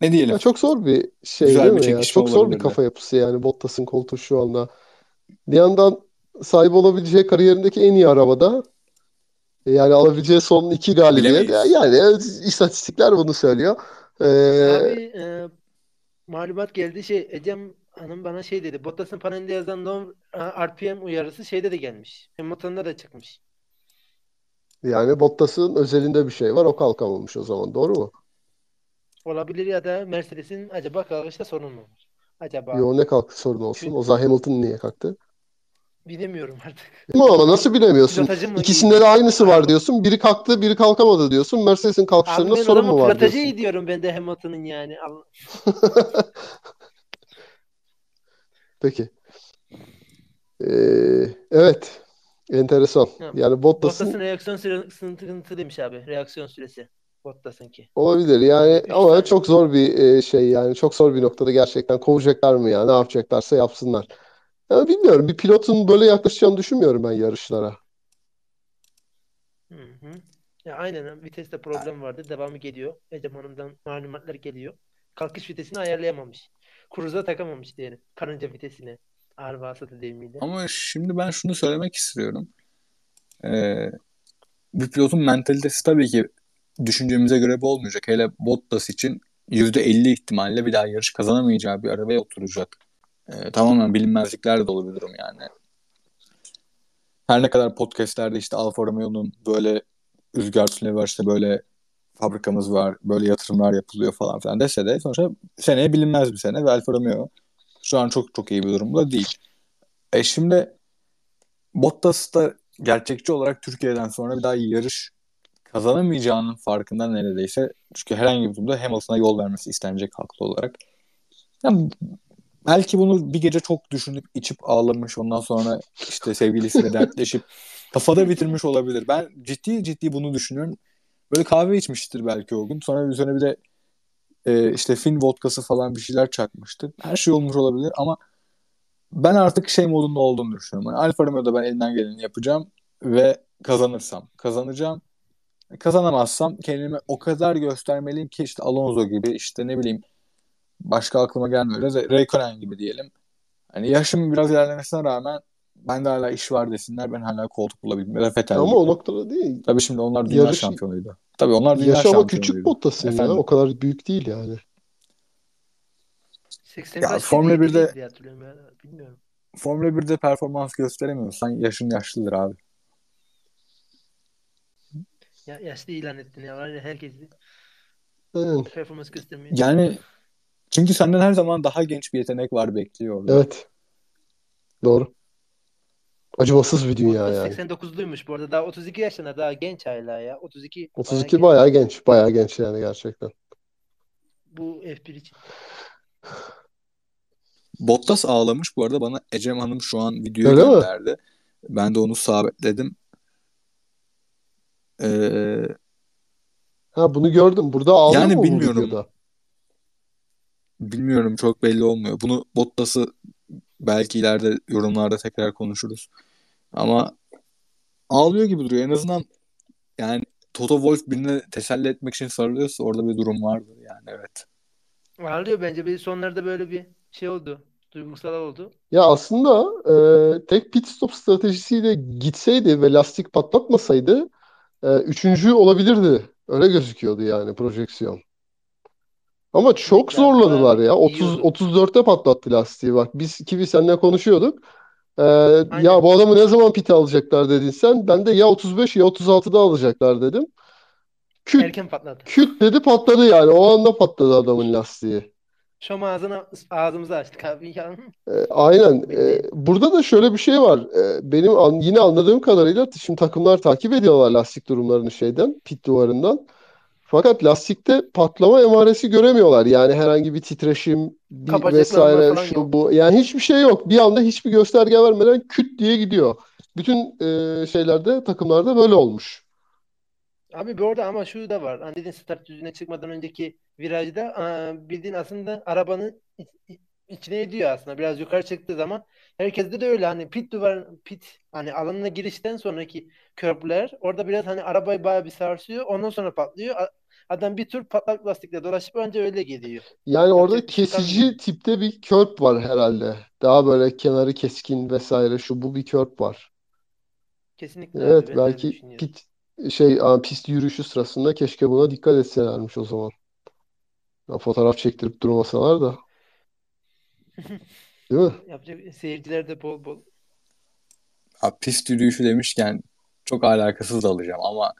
ne diyelim? Ya çok zor bir şey Güzel değil bir mi ya? Çok zor bir kafa yapısı yani Bottas'ın koltuğu şu anda. Bir yandan sahip olabileceği kariyerindeki en iyi arabada yani alabileceği son iki galibiyet. Yani istatistikler bunu söylüyor. Ee, Abi e, malumat geldi şey Ecem Hanım bana şey dedi. Bottas'ın panelinde yazan no RPM uyarısı şeyde de gelmiş. Hamilton'da da çıkmış. Yani Bottas'ın özelinde bir şey var. O kalkamamış o zaman. Doğru mu? Olabilir ya da Mercedes'in acaba kalkışta sorun mu var? Acaba. Yo ne kalktı sorun olsun. Çünkü... O zaman Hamilton niye kalktı? Bilemiyorum artık. Ama nasıl bilemiyorsun? İkisinde de aynısı var diyorsun. Biri kalktı, biri kalkamadı diyorsun. Mercedes'in kalkışlarında Abi sorun mu var diyorsun. Pilotajı diyorum ben de Hamilton'ın yani. Peki. Ee, evet. Enteresan. Yani Bottas'ın... Bottas'ın reaksiyon süresi demiş abi. Reaksiyon süresi. Bottas'ınki. Olabilir yani Üç ama tane. çok zor bir e, şey yani çok zor bir noktada gerçekten kovacaklar mı ya ne yapacaklarsa yapsınlar. Ya bilmiyorum. Bir pilotun böyle yaklaşacağını düşünmüyorum ben yarışlara. Hı hı. Ya aynen viteste problem vardı. Devamı geliyor. Ecem Hanım'dan malumatlar geliyor. Kalkış vitesini ayarlayamamış. Cruise'a takamamış diyelim. Karınca vitesine. Ağır vasıta deyimiyle. Ama şimdi ben şunu söylemek istiyorum. Ee, bir pilotun mentalitesi tabii ki düşüncemize göre bu olmayacak. Hele Bottas için %50 ihtimalle bir daha yarış kazanamayacağı bir arabaya oturacak. E, tamamen bilinmezlikler dolu bir durum yani. Her ne kadar podcastlerde işte Alfa Romeo'nun böyle rüzgar tüneli işte böyle fabrikamız var, böyle yatırımlar yapılıyor falan filan dese de sonuçta seneye bilinmez bir sene ve Alfa Romeo şu an çok çok iyi bir durumda değil. E şimdi Bottas da gerçekçi olarak Türkiye'den sonra bir daha yarış kazanamayacağının farkında neredeyse. Çünkü herhangi bir durumda Hamilton'a yol vermesi istenecek haklı olarak. Yani belki bunu bir gece çok düşünüp içip ağlamış ondan sonra işte sevgilisiyle dertleşip kafada bitirmiş olabilir. Ben ciddi ciddi bunu düşünüyorum. Böyle kahve içmiştir belki o gün. Sonra üzerine bir de e, işte Fin vodkası falan bir şeyler çakmıştır. Her şey olmuş olabilir ama ben artık şey modunda olduğunu düşünüyorum. Yani Alfa Romeo'da ben elinden geleni yapacağım ve kazanırsam kazanacağım. Kazanamazsam kendimi o kadar göstermeliyim ki işte Alonso gibi işte ne bileyim başka aklıma gelmiyor. Raikkonen gibi diyelim. Hani yaşım biraz ilerlemesine rağmen ben de hala iş var desinler ben hala koltuk bulabildim. Ya Fetel Ama gibi. o noktada değil. Tabii şimdi onlar dünya Yarış... şampiyonuydu. Tabii onlar dünya Yaş ama küçük Bottas'ın ya. O kadar büyük değil yani. 80 ya, Formula 1'de bilmiyorum. Formula 1'de performans gösteremiyorsan yaşın yaşlıdır abi. Ya yaşlı ilan ettin ya var ya herkes evet. performans göstermiyor. Yani çünkü senden her zaman daha genç bir yetenek var bekliyor orada. Evet. Doğru. Acımasız bir dünya yani. 89'luymuş bu arada. Daha 32 yaşında daha genç hala ya. 32 32 bayağı genç. genç. Bayağı genç yani gerçekten. Bu F1 için. Bottas ağlamış bu arada bana Ecem Hanım şu an videoyu Öyle gönderdi. Mi? Ben de onu sabitledim. Ee, ha bunu gördüm. Burada ağlıyor yani mu bilmiyorum. Videoda? Bilmiyorum çok belli olmuyor. Bunu Bottas'ı belki ileride yorumlarda tekrar konuşuruz. Ama ağlıyor gibi duruyor. En azından yani Toto Wolff birini teselli etmek için sarılıyorsa orada bir durum vardır yani evet. Ağlıyor bence. Bir sonlarda böyle bir şey oldu. Duygusal oldu. Ya aslında e, tek pit stop stratejisiyle gitseydi ve lastik patlatmasaydı e, üçüncü olabilirdi. Öyle gözüküyordu yani projeksiyon. Ama çok zorladılar ya. 30 34'te patlattı lastiği bak. Biz Kivi seninle konuşuyorduk. Ee, ya bu adamı ne zaman pit alacaklar dedin sen. Ben de ya 35 ya 36'da alacaklar dedim. Küt, Erken patladı. Küt dedi patladı yani. O anda patladı adamın lastiği. Şom ağzını ağzımızı açtık abi. E, aynen. E, burada da şöyle bir şey var. E, benim an, yine anladığım kadarıyla şimdi takımlar takip ediyorlar lastik durumlarını şeyden, pit duvarından. Fakat lastikte patlama emaresi göremiyorlar. Yani herhangi bir titreşim bir vesaire şu yok. bu. Yani hiçbir şey yok. Bir anda hiçbir gösterge vermeden küt diye gidiyor. Bütün e, şeylerde takımlarda böyle olmuş. Abi bir orada ama şu da var. Hani dedin start düzüne çıkmadan önceki virajda bildiğin aslında arabanın içine ediyor aslında. Biraz yukarı çıktığı zaman herkeste de öyle hani pit duvar pit hani alanına girişten sonraki köprüler orada biraz hani arabayı bayağı bir sarsıyor. Ondan sonra patlıyor. Adam bir tür patlak lastikle dolaşıp önce öyle gidiyor. Yani orada Yapacak kesici çıkan... tipte bir körp var herhalde. Daha böyle kenarı keskin vesaire şu bu bir körp var. Kesinlikle. Evet abi, belki pit şey pist yürüyüşü sırasında keşke buna dikkat etselermiş o zaman. Ya, fotoğraf çektirip durmasalar da. Değil mi? Yapacak seyirciler de bol bol. Abi, pist yürüyüşü demişken çok alakasız alacağım ama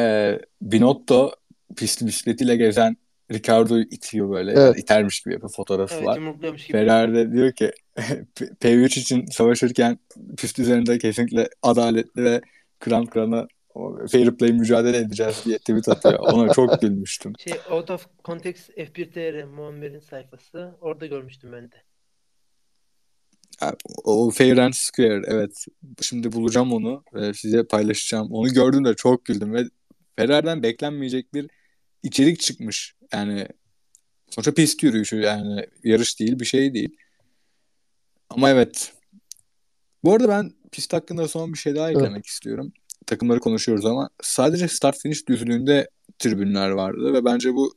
e, Binotto pist bisikletiyle gezen Ricardo'yu itiyor böyle. Evet. Yani itermiş gibi bir fotoğrafı evet, var. Ferrari'de diyor ki P3 için savaşırken pist üzerinde kesinlikle adaletli ve kran krana fair play mücadele edeceğiz diye tweet atıyor. Ona çok gülmüştüm. Şey Out of Context F1 TR Muammer'in sayfası. Orada görmüştüm ben de. O Fair and Square evet. Şimdi bulacağım onu ve size paylaşacağım. Onu gördüm de çok güldüm ve Ferrari'den beklenmeyecek bir içerik çıkmış. Yani sonuçta pist yürüyüşü yani yarış değil bir şey değil. Ama evet. Bu arada ben pist hakkında son bir şey daha eklemek evet. istiyorum. Takımları konuşuyoruz ama sadece start finish düzlüğünde tribünler vardı ve bence bu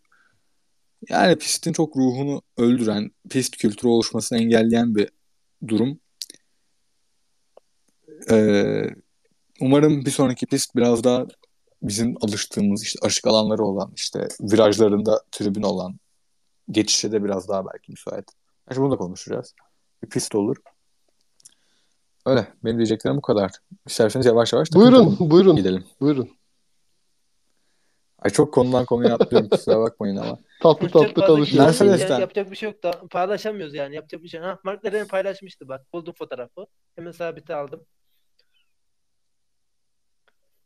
yani pistin çok ruhunu öldüren, pist kültürü oluşmasını engelleyen bir durum. Ee, umarım bir sonraki pist biraz daha bizim alıştığımız işte açık alanları olan işte virajlarında tribün olan geçişe de biraz daha belki müsait. Yani bunu da konuşacağız. Bir pist olur. Öyle. Benim diyeceklerim bu kadar. İsterseniz yavaş yavaş buyurun, buyurun, gidelim. Buyurun. Ay çok konudan konuya atlıyorum kusura bakmayın ama. tatlı tatlı konuşuyoruz. Yani, yapacak bir şey yok da paylaşamıyoruz yani yapacak bir şey. Ha, Mark Leren paylaşmıştı bak buldum fotoğrafı. Hemen sabite aldım.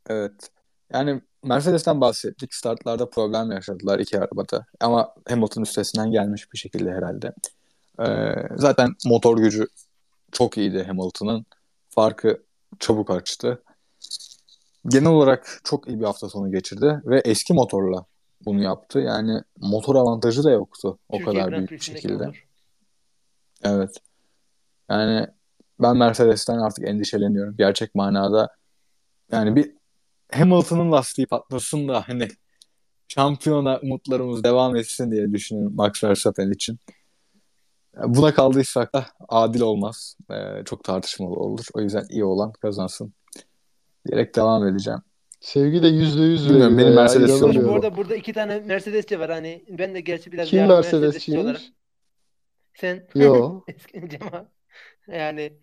Evet. Yani Mercedes'ten bahsettik. Startlarda problem yaşadılar iki arabada. Ama Hamilton üstesinden gelmiş bir şekilde herhalde. Ee, zaten motor gücü çok iyiydi Hamilton'ın. Farkı çabuk açtı. Genel olarak çok iyi bir hafta sonu geçirdi ve eski motorla bunu yaptı. Yani motor avantajı da yoktu o Türkiye kadar büyük bir şekilde. Olur. Evet. Yani ben Mercedes'ten artık endişeleniyorum. Gerçek manada yani bir Hamilton'ın lastiği patlasın da hani şampiyona umutlarımız devam etsin diye düşünüyorum Max Verstappen için. Buna kaldıysak da adil olmaz. Ee, çok tartışmalı olur. O yüzden iyi olan kazansın. Diyerek devam edeceğim. Sevgi de yüzde yüz veriyor. Benim Mercedes yok. Bu arada burada iki tane Mercedesçi var. Hani ben de gerçi biraz Kim Mercedesçiymiş? Sen. Yo. yani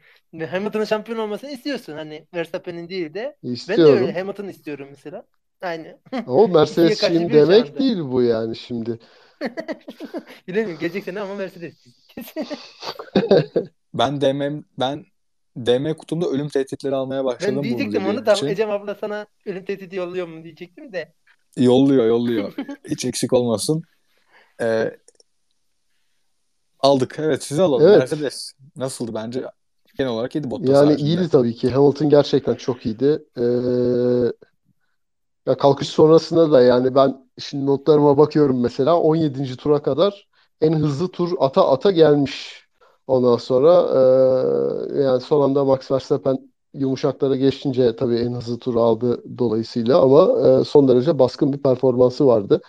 Hamilton'ın şampiyon olmasını istiyorsun. Hani Verstappen'in değil de. İstiyorum. Ben de öyle Hamilton istiyorum mesela. Aynı. O Mercedes'çiyim demek değil bu yani şimdi. Bilemiyorum. Gelecek sene ama Mercedes. ben demem ben DM kutumda ölüm tehditleri almaya başladım. Ben diyecektim onu da için. Ecem abla sana ölüm tehdidi yolluyor mu diyecektim de. Yolluyor yolluyor. Hiç eksik olmasın. Ee, aldık. Evet sizi alalım. Evet. Mercedes nasıldı bence? Genel olarak iyiydi Bottas Yani haricinde. iyiydi tabii ki. Hamilton gerçekten çok iyiydi. Ee, ya kalkış sonrasında da yani ben şimdi notlarıma bakıyorum mesela 17. tura kadar en hızlı tur ata ata gelmiş. Ondan sonra e, yani son anda Max Verstappen yumuşaklara geçince tabii en hızlı tur aldı dolayısıyla ama e, son derece baskın bir performansı vardı.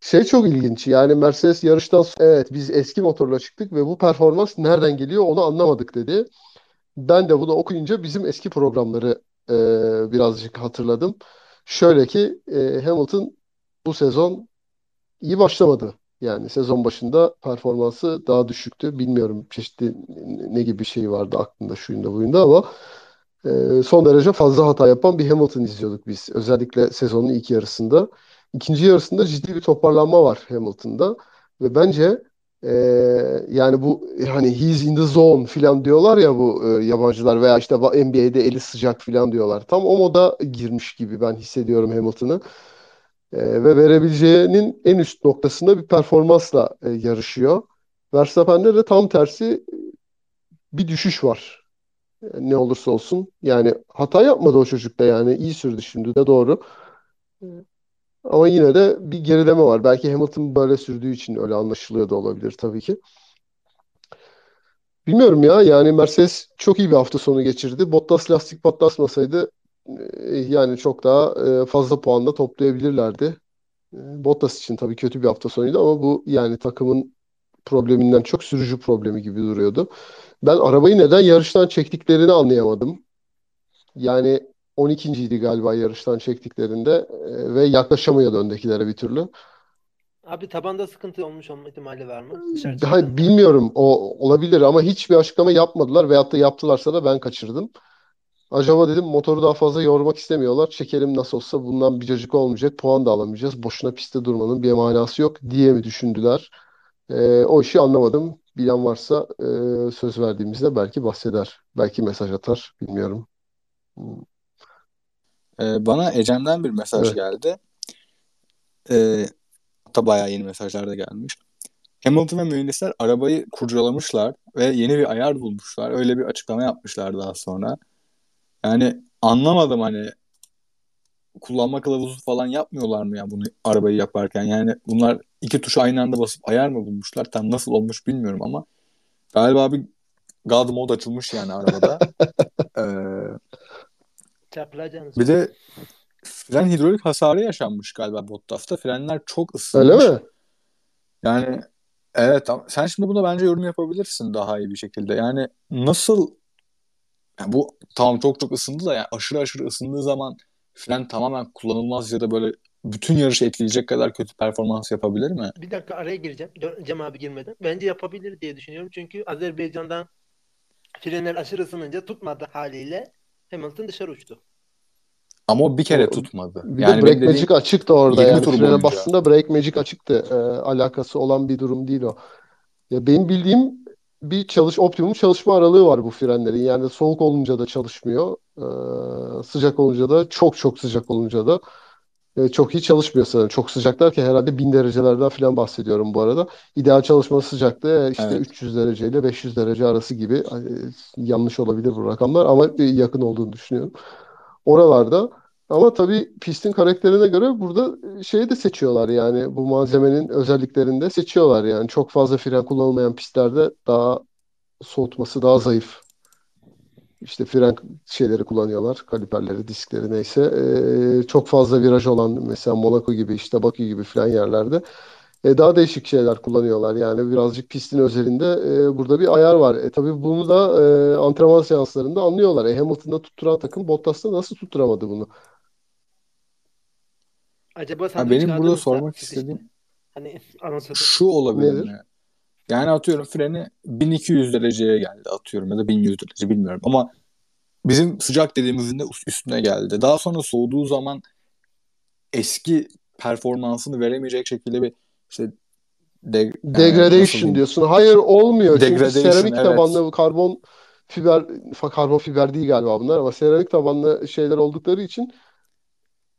Şey çok ilginç yani Mercedes yarıştan sonra evet biz eski motorla çıktık ve bu performans nereden geliyor onu anlamadık dedi. Ben de bunu okuyunca bizim eski programları e, birazcık hatırladım. Şöyle ki e, Hamilton bu sezon iyi başlamadı. Yani sezon başında performansı daha düşüktü. Bilmiyorum çeşitli ne gibi bir şey vardı aklında şuyunda buyunda ama e, son derece fazla hata yapan bir Hamilton izliyorduk biz. Özellikle sezonun ilk yarısında. İkinci yarısında ciddi bir toparlanma var Hamilton'da. Ve bence e, yani bu hani he's in the zone filan diyorlar ya bu e, yabancılar veya işte NBA'de eli sıcak filan diyorlar. Tam o moda girmiş gibi ben hissediyorum Hamilton'ı. E, ve verebileceğinin en üst noktasında bir performansla e, yarışıyor. Verstappen'de de tam tersi bir düşüş var. E, ne olursa olsun. Yani hata yapmadı o çocuk da yani iyi sürdü şimdi de doğru. Ama yine de bir gerileme var. Belki Hamilton böyle sürdüğü için öyle anlaşılıyor da olabilir tabii ki. Bilmiyorum ya yani Mercedes çok iyi bir hafta sonu geçirdi. Bottas lastik patlatmasaydı e, yani çok daha e, fazla puanla toplayabilirlerdi. E, Bottas için tabii kötü bir hafta sonuydu ama bu yani takımın probleminden çok sürücü problemi gibi duruyordu. Ben arabayı neden yarıştan çektiklerini anlayamadım. Yani 12. idi galiba yarıştan çektiklerinde ve yaklaşamıyordu öndekilere bir türlü. Abi tabanda sıkıntı olmuş olma ihtimali var mı? Hayır, bilmiyorum. O olabilir ama hiçbir açıklama yapmadılar veyahut da yaptılarsa da ben kaçırdım. Acaba dedim motoru daha fazla yormak istemiyorlar. Çekelim nasıl olsa bundan bir cacık olmayacak. Puan da alamayacağız. Boşuna pistte durmanın bir manası yok diye mi düşündüler? Ee, o işi anlamadım. Bilen varsa e, söz verdiğimizde belki bahseder. Belki mesaj atar. Bilmiyorum. Ee, bana Ecem'den bir mesaj evet. geldi. Ee, hatta bayağı yeni mesajlar da gelmiş. Hamilton ve mühendisler arabayı kurcalamışlar ve yeni bir ayar bulmuşlar. Öyle bir açıklama yapmışlar daha sonra. Yani anlamadım hani kullanma kılavuzu falan yapmıyorlar mı ya bunu arabayı yaparken? Yani bunlar iki tuşu aynı anda basıp ayar mı bulmuşlar? Tam nasıl olmuş bilmiyorum ama galiba bir God mode açılmış yani arabada. ee, bir de fren hidrolik hasarı yaşanmış galiba Bottas'ta. Frenler çok ısınmış. Öyle mi? Yani evet sen şimdi buna bence yorum yapabilirsin daha iyi bir şekilde. Yani nasıl yani bu tamam çok çok ısındı da yani aşırı aşırı ısındığı zaman fren tamamen kullanılmaz ya da böyle bütün yarışı etkileyecek kadar kötü performans yapabilir mi? Bir dakika araya gireceğim. Cem abi girmeden. Bence yapabilir diye düşünüyorum. Çünkü Ama o bir kere o, tutmadı. Bir yani de Break Magic açıktı orada yani. Frene bastığında Break Magic açıktı. Ee, alakası olan bir durum değil o. Ya benim bildiğim bir çalış optimum çalışma aralığı var bu frenlerin. Yani soğuk olunca da çalışmıyor. Ee, sıcak olunca da çok çok sıcak olunca da e, çok iyi çalışmıyor sanırım. Çok sıcak derken herhalde 1000 derecelerden falan bahsediyorum bu arada. İdeal çalışma sıcaklığı işte evet. 300 derece ile 500 derece arası gibi. Yanlış olabilir bu rakamlar ama yakın olduğunu düşünüyorum. Oralarda ama tabii pistin karakterine göre burada şeyi de seçiyorlar yani bu malzemenin özelliklerini de seçiyorlar yani. Çok fazla fren kullanılmayan pistlerde daha soğutması daha zayıf işte fren şeyleri kullanıyorlar. Kaliperleri, diskleri neyse. Ee, çok fazla viraj olan mesela Monaco gibi işte Bakü gibi fren yerlerde e, daha değişik şeyler kullanıyorlar. Yani birazcık pistin özelinde e, burada bir ayar var. E, tabii bunu da e, antrenman seanslarında anlıyorlar. E, Hamilton'da tutturan takım Bottas'ta nasıl tutturamadı bunu? Acaba ha, benim burada sormak istediğim hani şu olabilir Nedir? mi? Yani atıyorum freni 1200 dereceye geldi atıyorum ya da 1100 derece bilmiyorum ama bizim sıcak dediğimizin de üstüne geldi. Daha sonra soğuduğu zaman eski performansını veremeyecek şekilde bir işte de, degradation diyorsun. Hayır olmuyor. Çünkü seramik evet. tabanlı karbon fiber karbon fiber değil galiba bunlar ama seramik tabanlı şeyler oldukları için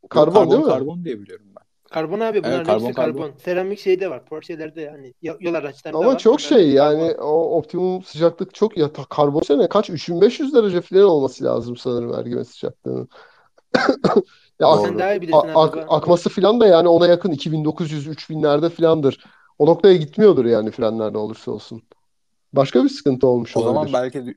karbon, karbon değil mi? Karbon diye biliyorum ben. Karbon abi bunlar evet, karbon, hepsi karbon. karbon. Seramik şeyde var. Porsche'lerde yani yol araçlarında Ama var. çok şey yani karbon. o optimum sıcaklık çok ya karbon sene kaç 3500 derece falan olması lazım sanırım ergime sıcaklığının. ya ak, Sen daha iyi bilirsin ak, akması falan da yani ona yakın 2900 3000'lerde falandır. O noktaya gitmiyordur yani frenler ne olursa olsun. Başka bir sıkıntı olmuş o olabilir. O zaman belki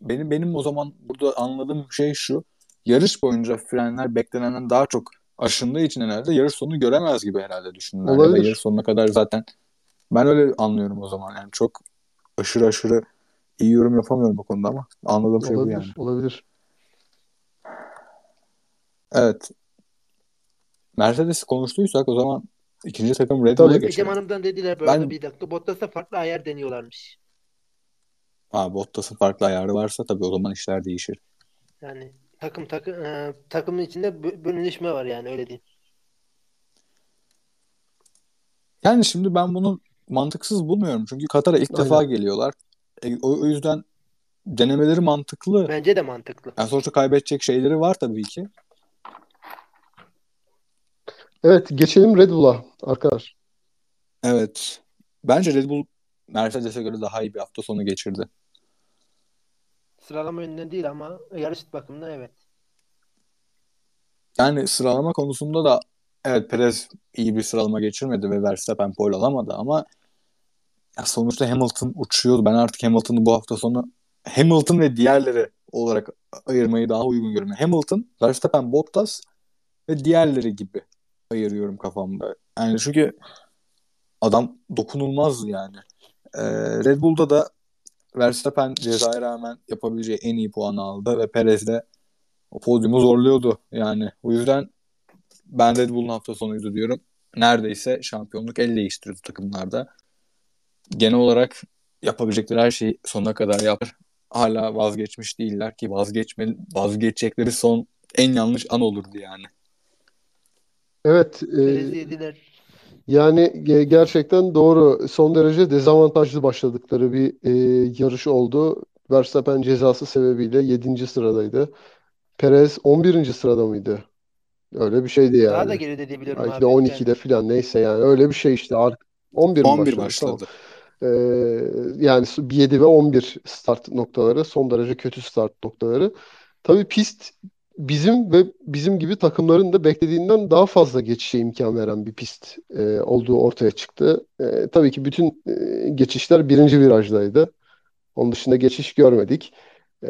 benim benim o zaman burada anladığım şey şu. Yarış boyunca frenler beklenenden daha çok aşındığı için herhalde yarış sonunu göremez gibi herhalde düşündüler. Olabilir. Ya yarış sonuna kadar zaten ben öyle anlıyorum o zaman. Yani çok aşırı aşırı iyi yorum yapamıyorum bu konuda ama anladığım olabilir, şey bu yani. Olabilir. Evet. Mercedes konuştuysak o zaman ikinci takım Red Bull'a geçelim. Ecem Hanım'dan dediler böyle ben... bir dakika. Bottas'a farklı ayar deniyorlarmış. Ha Bottas'ın farklı ayarı varsa tabii o zaman işler değişir. Yani takım takım e, takımın içinde bölünüşme var yani öyle diyeyim. Yani şimdi ben bunu mantıksız bulmuyorum. Çünkü Katar'a ilk Aynen. defa geliyorlar. E, o, o yüzden denemeleri mantıklı. Bence de mantıklı. Yani sonuçta kaybedecek şeyleri var tabii ki. Evet geçelim Red Bull'a arkadaşlar. Evet. Bence Red Bull Mercedes'e göre daha iyi bir hafta sonu geçirdi. Sıralama yönünden değil ama yarış bakımında evet. Yani sıralama konusunda da evet Perez iyi bir sıralama geçirmedi ve Verstappen pole alamadı ama ya sonuçta Hamilton uçuyordu. Ben artık Hamilton'ı bu hafta sonu Hamilton ve diğerleri olarak ayırmayı daha uygun görüyorum. Hamilton, Verstappen, Bottas ve diğerleri gibi ayırıyorum kafamda. Yani çünkü adam dokunulmaz yani. Ee, Red Bull'da da Verstappen cezaya rağmen yapabileceği en iyi puanı aldı ve Perez de o podyumu zorluyordu yani. O yüzden ben Red Bull'un hafta sonuydu diyorum. Neredeyse şampiyonluk el değiştirdi takımlarda. Genel olarak yapabilecekleri her şeyi sonuna kadar yapar. Hala vazgeçmiş değiller ki vazgeçme, vazgeçecekleri son en yanlış an olurdu yani. Evet. E, yani gerçekten doğru. Son derece dezavantajlı başladıkları bir e, yarış oldu. Verstappen cezası sebebiyle 7. sıradaydı. Perez 11. sırada mıydı? Öyle bir şeydi yani. Daha da geride diye biliyorum Belki de 12'de yani. falan neyse yani öyle bir şey işte. 11 mi 11 başladı? başladı. Tamam. Ee, yani 7 ve 11 start noktaları son derece kötü start noktaları. Tabii pist bizim ve bizim gibi takımların da beklediğinden daha fazla geçişe imkan veren bir pist e, olduğu ortaya çıktı. E, tabii ki bütün e, geçişler birinci virajdaydı. Onun dışında geçiş görmedik. E,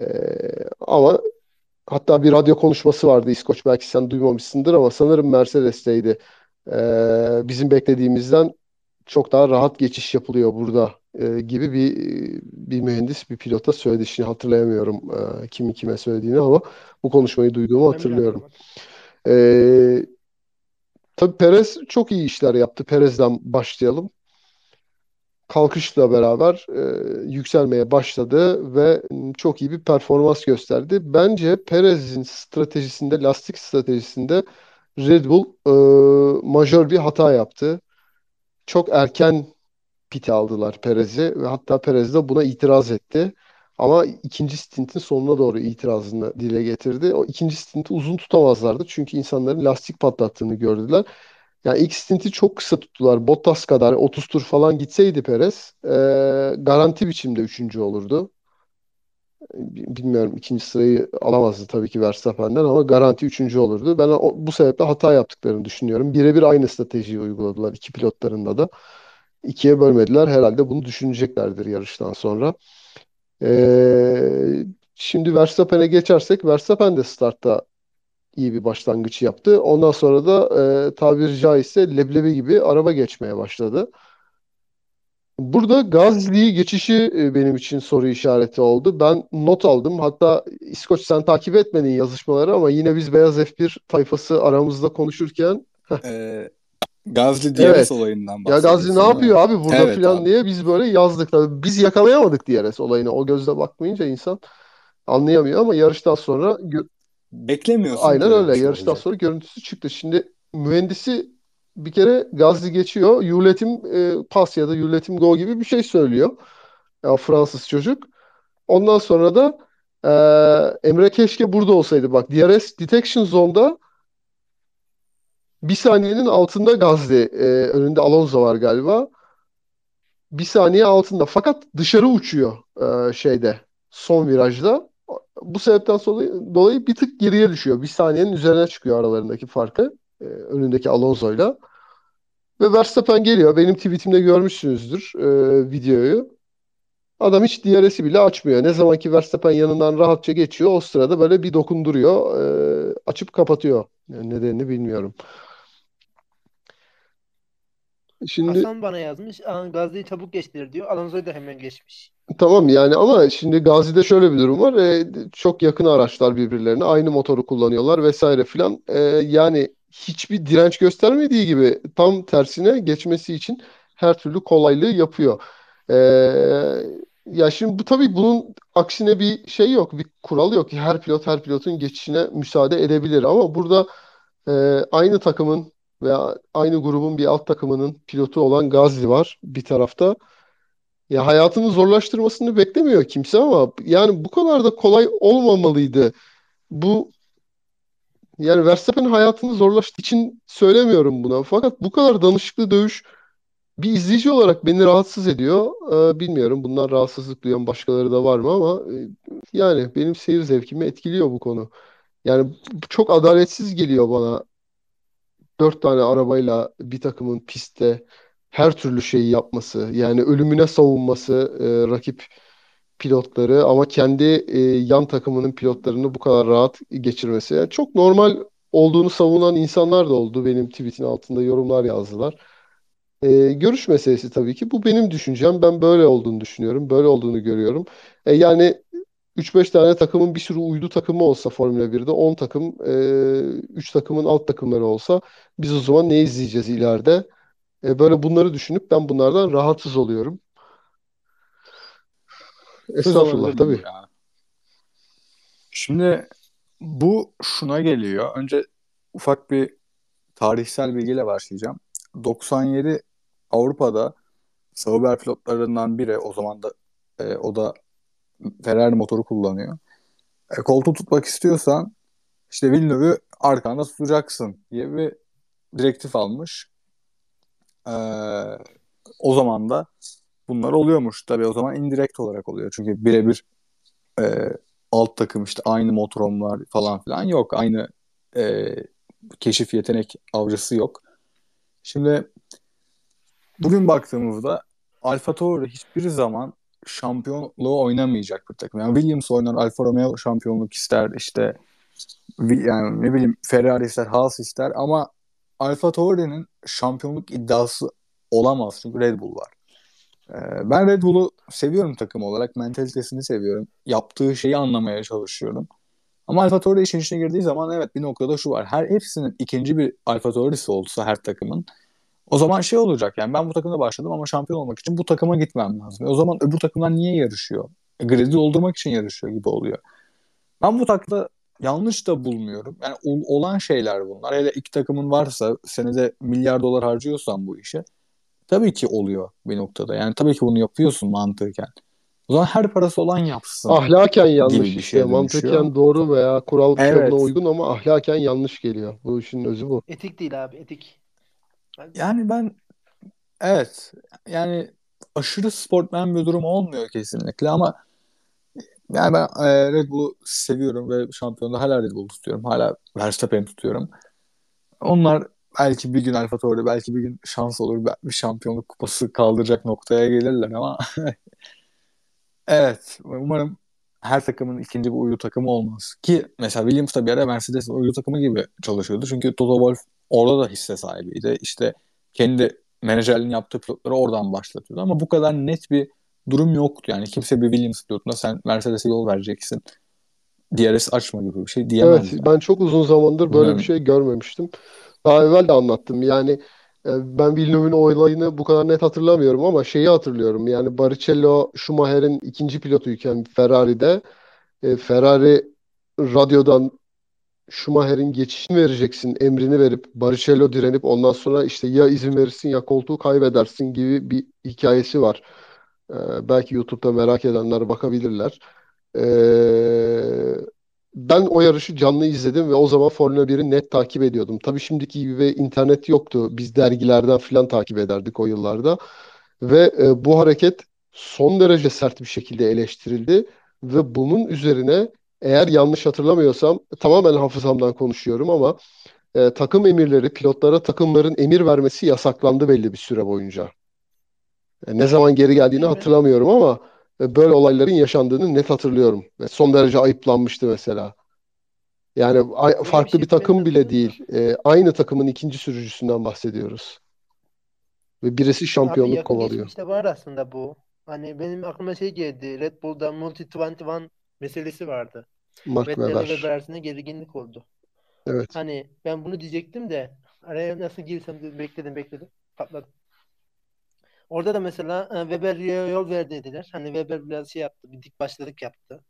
ama hatta bir radyo konuşması vardı İskoç belki sen duymamışsındır ama sanırım Mercedes'teydi. E, bizim beklediğimizden çok daha rahat geçiş yapılıyor burada e, gibi bir bir mühendis bir pilota söyledi. Şimdi hatırlayamıyorum e, kimin kime söylediğini ama bu konuşmayı duyduğumu hatırlıyorum. E, tabii Perez çok iyi işler yaptı. Perez'den başlayalım. kalkışla beraber e, yükselmeye başladı ve çok iyi bir performans gösterdi. Bence Perez'in stratejisinde, lastik stratejisinde Red Bull e, majör bir hata yaptı. Çok erken piti aldılar Perez'i ve hatta Perez de buna itiraz etti. Ama ikinci stintin sonuna doğru itirazını dile getirdi. O ikinci stinti uzun tutamazlardı. Çünkü insanların lastik patlattığını gördüler. Yani ilk stinti çok kısa tuttular. Bottas kadar 30 tur falan gitseydi Perez e, garanti biçimde üçüncü olurdu. Bilmiyorum ikinci sırayı alamazdı tabii ki Verstappen'den ama garanti üçüncü olurdu. Ben o, bu sebeple hata yaptıklarını düşünüyorum. Birebir aynı stratejiyi uyguladılar iki pilotlarında da. İkiye bölmediler. Herhalde bunu düşüneceklerdir yarıştan sonra. Ee, şimdi Verstappen'e geçersek Verstappen de startta iyi bir başlangıç yaptı. Ondan sonra da e, tabiri caizse leblebi gibi araba geçmeye başladı. Burada Gazli'yi geçişi e, benim için soru işareti oldu. Ben not aldım. Hatta İskoç sen takip etmedin yazışmaları ama yine biz Beyaz F1 tayfası aramızda konuşurken ee, Gazli DRS evet. olayından bahsediyorsun. Ya Gazli ne yapıyor abi burada evet, falan abi. diye biz böyle yazdık. Tabii biz yakalayamadık DRS olayını. O gözle bakmayınca insan anlayamıyor ama yarıştan sonra gö- beklemiyorsun. Aynen öyle. Yarıştan olacak. sonra görüntüsü çıktı. Şimdi mühendisi bir kere Gazli geçiyor. Yuletim e, pas ya da Yuletim go gibi bir şey söylüyor. Ya Fransız çocuk. Ondan sonra da e, Emre keşke burada olsaydı. Bak DRS Detection Zone'da bir saniyenin altında Gazli. E, önünde Alonso var galiba. Bir saniye altında. Fakat dışarı uçuyor e, şeyde. Son virajda. Bu sebepten dolayı, dolayı bir tık geriye düşüyor. Bir saniyenin üzerine çıkıyor aralarındaki farkı. E, önündeki Alonso'yla. Ve Verstappen geliyor. Benim tweetimde görmüşsünüzdür e, videoyu. Adam hiç DRS'i bile açmıyor. Ne zaman ki Verstappen yanından rahatça geçiyor o sırada böyle bir dokunduruyor. E, açıp kapatıyor. Yani nedenini bilmiyorum. Şimdi Hasan bana yazmış. Gazi'yi çabuk geçtirir diyor. Alonso'yu da hemen geçmiş. Tamam yani ama şimdi Gazi'de şöyle bir durum var. E, çok yakın araçlar birbirlerine. Aynı motoru kullanıyorlar vesaire filan. E, yani hiçbir direnç göstermediği gibi tam tersine geçmesi için her türlü kolaylığı yapıyor. E, ya şimdi bu tabii bunun aksine bir şey yok. Bir kural yok. Her pilot her pilotun geçişine müsaade edebilir. Ama burada e, aynı takımın veya aynı grubun bir alt takımının pilotu olan Gazli var bir tarafta. Ya hayatını zorlaştırmasını beklemiyor kimse ama yani bu kadar da kolay olmamalıydı. Bu yani Verstappen hayatını zorlaştığı için söylemiyorum buna. Fakat bu kadar danışıklı dövüş bir izleyici olarak beni rahatsız ediyor. Ee, bilmiyorum bunlar rahatsızlık duyan başkaları da var mı ama e, yani benim seyir zevkimi etkiliyor bu konu. Yani çok adaletsiz geliyor bana dört tane arabayla bir takımın pistte her türlü şeyi yapması, yani ölümüne savunması e, rakip pilotları ama kendi e, yan takımının pilotlarını bu kadar rahat geçirmesi. Yani çok normal olduğunu savunan insanlar da oldu. Benim tweetin altında yorumlar yazdılar. E, görüş meselesi tabii ki. Bu benim düşüncem. Ben böyle olduğunu düşünüyorum. Böyle olduğunu görüyorum. E, yani 3-5 tane takımın bir sürü uydu takımı olsa Formula 1'de 10 takım, e, 3 takımın alt takımları olsa biz o zaman ne izleyeceğiz ileride? E, böyle bunları düşünüp ben bunlardan rahatsız oluyorum. Estağfurullah tabii. Ya. Şimdi bu şuna geliyor. Önce ufak bir tarihsel bilgiyle başlayacağım. 97 Avrupa'da Sauber pilotlarından biri o zaman da e, o da Ferrari motoru kullanıyor. E, koltuğu tutmak istiyorsan işte Villeneuve'ü arkanda tutacaksın diye bir direktif almış. E, o zaman da bunlar oluyormuş. Tabii o zaman indirekt olarak oluyor. Çünkü birebir e, alt takım işte aynı motorum var falan filan yok. Aynı e, keşif yetenek avcısı yok. Şimdi bugün baktığımızda Alfa Tauri hiçbir zaman şampiyonluğu oynamayacak bir takım. Yani Williams oynar, Alfa Romeo şampiyonluk ister işte yani ne bileyim Ferrari ister, Haas ister ama Alfa Tauri'nin şampiyonluk iddiası olamaz çünkü Red Bull var. Ee, ben Red Bull'u seviyorum takım olarak. Mentalitesini seviyorum. Yaptığı şeyi anlamaya çalışıyorum. Ama Alfa Tauri işin içine girdiği zaman evet bir noktada şu var. Her hepsinin ikinci bir Alfa Tauri'si olsa her takımın O zaman şey olacak yani ben bu takımda başladım ama şampiyon olmak için bu takıma gitmem lazım. E o zaman öbür takımlar niye yarışıyor? E, gredi doldurmak için yarışıyor gibi oluyor. Ben bu takla yanlış da bulmuyorum. Yani olan şeyler bunlar. Hele iki takımın varsa senede milyar dolar harcıyorsan bu işe tabii ki oluyor bir noktada. Yani tabii ki bunu yapıyorsun mantıken. O zaman her parası olan yapsın. Ahlaken yanlış bir işte. Şey mantıken doğru veya kural evet. uygun ama ahlaken yanlış geliyor. Bu işin özü bu. Etik değil abi etik. Yani ben evet yani aşırı sportmen bir durum olmuyor kesinlikle ama yani ben e, Red Bull'u seviyorum ve şampiyonda hala Red Bull tutuyorum. Hala Verstappen'i tutuyorum. Onlar belki bir gün Alfa Tauri, belki bir gün şans olur. Bir şampiyonluk kupası kaldıracak noktaya gelirler ama evet umarım her takımın ikinci bir uydu takımı olmaz. Ki mesela Williams da bir ara Mercedes uydu takımı gibi çalışıyordu. Çünkü Toto Wolff orada da hisse sahibiydi. İşte kendi menajerliğini yaptığı pilotları oradan başlatıyordu. Ama bu kadar net bir durum yoktu. Yani kimse bir Williams pilotuna sen Mercedes'e yol vereceksin. DRS açma gibi bir şey diyemez. Evet yani. ben çok uzun zamandır böyle yani. bir şey görmemiştim. Daha evvel de anlattım. Yani e, ben Villeneuve'ün olayını bu kadar net hatırlamıyorum ama şeyi hatırlıyorum. Yani Barrichello Schumacher'in ikinci pilotuyken Ferrari'de e, Ferrari radyodan Schumacher'in geçişini vereceksin emrini verip Barrichello direnip ondan sonra işte ya izin verirsin ya koltuğu kaybedersin gibi bir hikayesi var. Ee, belki YouTube'da merak edenler bakabilirler. Ee, ben o yarışı canlı izledim ve o zaman Formula 1'i net takip ediyordum. Tabii şimdiki gibi internet yoktu. Biz dergilerden falan takip ederdik o yıllarda. Ve e, bu hareket son derece sert bir şekilde eleştirildi ve bunun üzerine eğer yanlış hatırlamıyorsam tamamen hafızamdan konuşuyorum ama e, takım emirleri pilotlara takımların emir vermesi yasaklandı belli bir süre boyunca. E, ne zaman geri geldiğini hatırlamıyorum ama e, böyle olayların yaşandığını net hatırlıyorum. Ve son derece ayıplanmıştı mesela. Yani farklı bir, şey takım bile değil. E, aynı takımın ikinci sürücüsünden bahsediyoruz. Ve birisi şampiyonluk Abi kovalıyor. İşte var aslında bu. Hani benim aklıma şey geldi. Red Bull'da Multi 21 meselesi vardı. Mark Vettel ve arasında gerginlik oldu. Evet. Hani ben bunu diyecektim de araya nasıl girsem bekledim bekledim. Patladım. Orada da mesela e, Weber yol ver dediler. Hani Weber biraz şey yaptı. Bir dik başladık yaptı.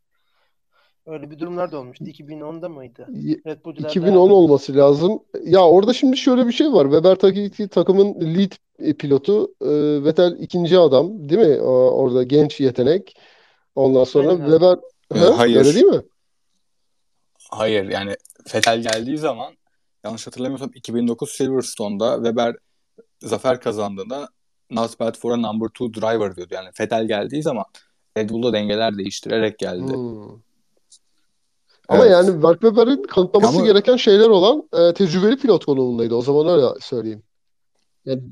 Öyle bir durumlar da olmuştu. 2010'da mıydı? Red Bull'cular 2010 olması lazım. Ya orada şimdi şöyle bir şey var. Weber takı, takımın lead pilotu. E, Vettel ikinci adam değil mi? Orada genç yetenek. Ondan sonra Aynen. Weber ee, ha, hayır. Öyle değil mi? Hayır yani Vettel geldiği zaman yanlış hatırlamıyorsam 2009 Silverstone'da Weber zafer kazandığında not bad for a number two driver diyordu. Yani Vettel geldiği zaman Red Bull'da dengeler değiştirerek geldi. Hmm. Ama evet. yani Mark Webber'in kanıtlaması Ama... gereken şeyler olan e, tecrübeli pilot konumundaydı. O zaman öyle söyleyeyim. Yani,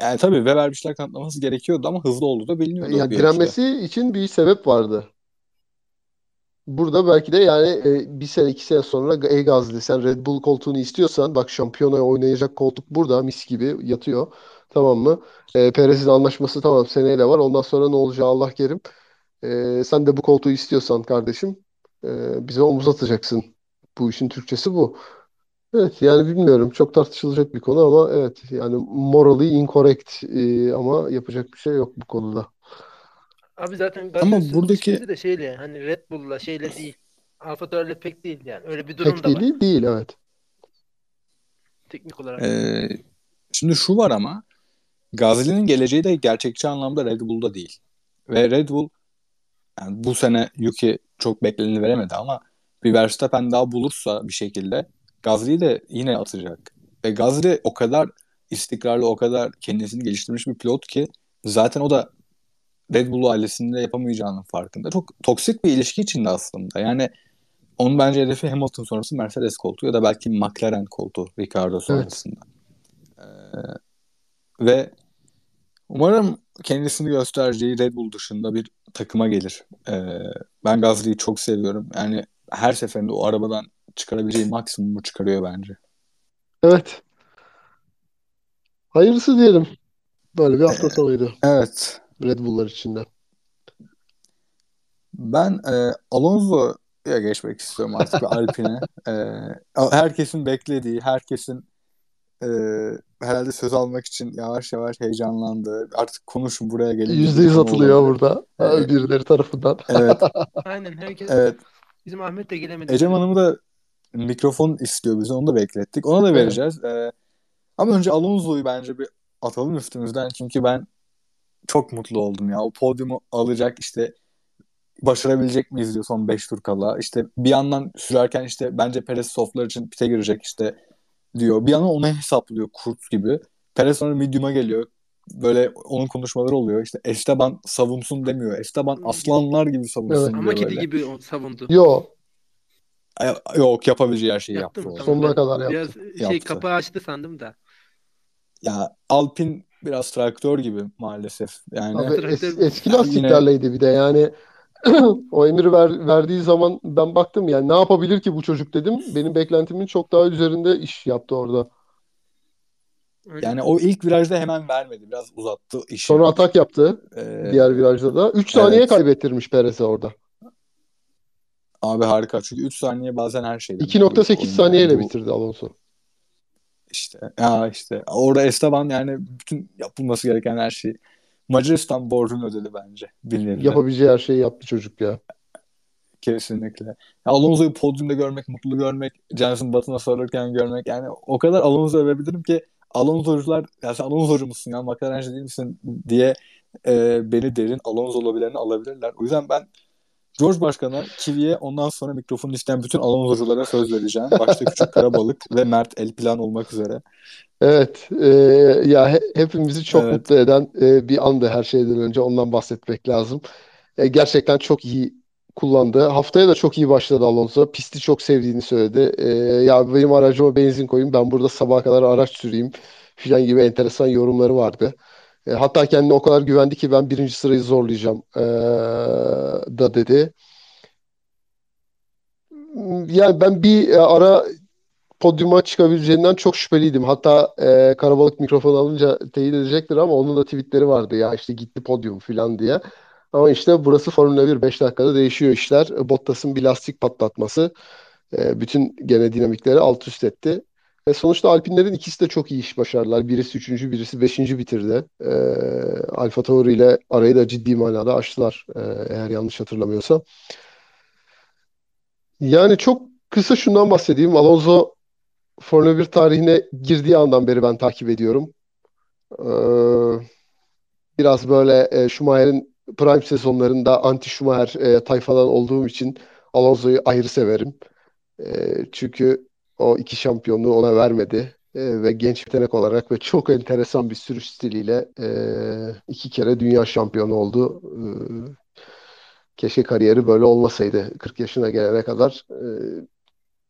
yani tabii Weber bir şeyler kanıtlaması gerekiyordu ama hızlı olduğu da biliniyordu. Yani direnmesi için bir sebep vardı. Burada belki de yani e, bir sene iki sene sonra ey Gazli sen Red Bull koltuğunu istiyorsan bak şampiyona oynayacak koltuk burada mis gibi yatıyor. Tamam mı? E, Perez'in anlaşması tamam seneyle var. Ondan sonra ne olacağı Allah kerim. E, sen de bu koltuğu istiyorsan kardeşim e, bize omuz atacaksın. Bu işin Türkçesi bu. Evet yani bilmiyorum. Çok tartışılacak bir konu ama evet yani morally incorrect e, ama yapacak bir şey yok bu konuda. Abi zaten ama buradaki de şeyle hani Red Bull'la şeyle değil. Alfa Tauri'yle pek değil yani. Öyle bir durum pek da değil, var. Değil evet. Teknik olarak. Ee, şimdi şu var ama Gazli'nin geleceği de gerçekçi anlamda Red Bull'da değil. Ve Red Bull yani bu sene Yuki çok bekleneni veremedi ama bir Verstappen daha bulursa bir şekilde Gazli'yi de yine atacak. Ve Gazli o kadar istikrarlı, o kadar kendisini geliştirmiş bir pilot ki zaten o da Red Bull ailesinde yapamayacağının farkında. Çok toksik bir ilişki içinde aslında. Yani onun bence hedefi Hamilton sonrası Mercedes koltuğu ya da belki McLaren koltuğu Ricardo sonrasında. Evet. Ee, ve umarım kendisini göstereceği Red Bull dışında bir takıma gelir. Ee, ben Gasly'yi çok seviyorum. Yani her seferinde o arabadan çıkarabileceği maksimumu çıkarıyor bence. Evet. Hayırlısı diyelim. Böyle bir hafta sonuydu. Evet. Red Bull'lar içinde. Ben e, Alonso'ya geçmek istiyorum artık Alpine. E, herkesin beklediği, herkesin e, herhalde söz almak için yavaş yavaş heyecanlandı. Artık konuşun buraya gelin. Yüzde yüz atılıyor olabilir. burada. Evet. Birileri tarafından. Evet. Aynen herkes. Evet. Bizim Ahmet de gelemedi. Ecem Hanım'ı da mikrofon istiyor bize. Onu da beklettik. Ona da vereceğiz. Evet. Ee, ama önce Alonso'yu bence bir atalım üstümüzden. Çünkü ben çok mutlu oldum ya. O podyumu alacak işte başarabilecek miyiz diyor son 5 tur kala. İşte bir yandan sürerken işte bence Perez softlar için pite girecek işte diyor. Bir yandan onu hesaplıyor kurt gibi. Perez sonra medium'a geliyor. Böyle onun konuşmaları oluyor. İşte Esteban savunsun demiyor. Esteban aslanlar gibi savunsun evet. diyor. Ama kedi gibi savundu. Yok. Yok yapabileceği her şeyi yaptı. yaptı Sonuna kadar yaptı. Biraz şey yaptı. kapağı açtı sandım da. Ya Alpin biraz traktör gibi maalesef. Yani Abi es- eski lastiklerleydi yine... bir de yani o emiri ver, verdiği zaman ben baktım yani ne yapabilir ki bu çocuk dedim. Benim beklentimin çok daha üzerinde iş yaptı orada. Yani o ilk virajda hemen vermedi. Biraz uzattı işi. Sonra atak yaptı. Ee, diğer virajda da. 3 saniye evet. kaybettirmiş Perez'e orada. Abi harika. Çünkü 3 saniye bazen her şeyde. 2.8 saniyeyle bu... bitirdi Alonso. İşte ya işte orada Esteban yani bütün yapılması gereken her şey Macaristan borcunu ödedi bence. Bilmiyorum. Yapabileceği her şeyi yaptı çocuk ya. Kesinlikle. Ya Alonso'yu podyumda görmek, mutlu görmek, Jenson Button'a sarılırken görmek yani o kadar Alonso övebilirim ki Alonso'cular ya sen Alonso'cu musun ya McLaren'ci değil misin diye e, beni derin Alonso olabilerini alabilirler. O yüzden ben George Başkan'a, Kivi'ye ondan sonra mikrofonu isteyen bütün Alonso'culara söz vereceğim. Başta Küçük Karabalık ve Mert Elplan olmak üzere. Evet. E, ya he, hepimizi çok evet. mutlu eden e, bir andı her şeyden önce. Ondan bahsetmek lazım. E, gerçekten çok iyi kullandı. Haftaya da çok iyi başladı Alonso. Pisti çok sevdiğini söyledi. E, ya benim aracıma benzin koyun ben burada sabaha kadar araç süreyim filan gibi enteresan yorumları vardı. E, hatta kendine o kadar güvendi ki ben birinci sırayı zorlayacağım e, da dedi. Yani ben bir e, ara podyuma çıkabileceğinden çok şüpheliydim. Hatta e, Karabalık mikrofon alınca teyit edecektir ama onun da tweetleri vardı ya işte gitti podyum falan diye. Ama işte burası Formula 1 5 dakikada değişiyor işler. Bottas'ın bir lastik patlatması e, bütün gene dinamikleri alt üst etti. E sonuçta Alpinlerin ikisi de çok iyi iş başardılar. Birisi üçüncü, birisi beşinci bitirdi. E, Alfa Tauri ile arayı da ciddi manada açtılar. E, eğer yanlış hatırlamıyorsam. Yani çok kısa şundan bahsedeyim. Alonso Formula 1 tarihine girdiği andan beri ben takip ediyorum. Ee, biraz böyle e, Schumacher'in prime sezonlarında anti Schumacher e, tayfadan olduğum için Alonso'yu ayrı severim. E, çünkü o iki şampiyonluğu ona vermedi. E, ve genç yetenek olarak ve çok enteresan bir sürüş stiliyle e, iki kere dünya şampiyonu oldu. E, keşke kariyeri böyle olmasaydı 40 yaşına gelene kadar. E,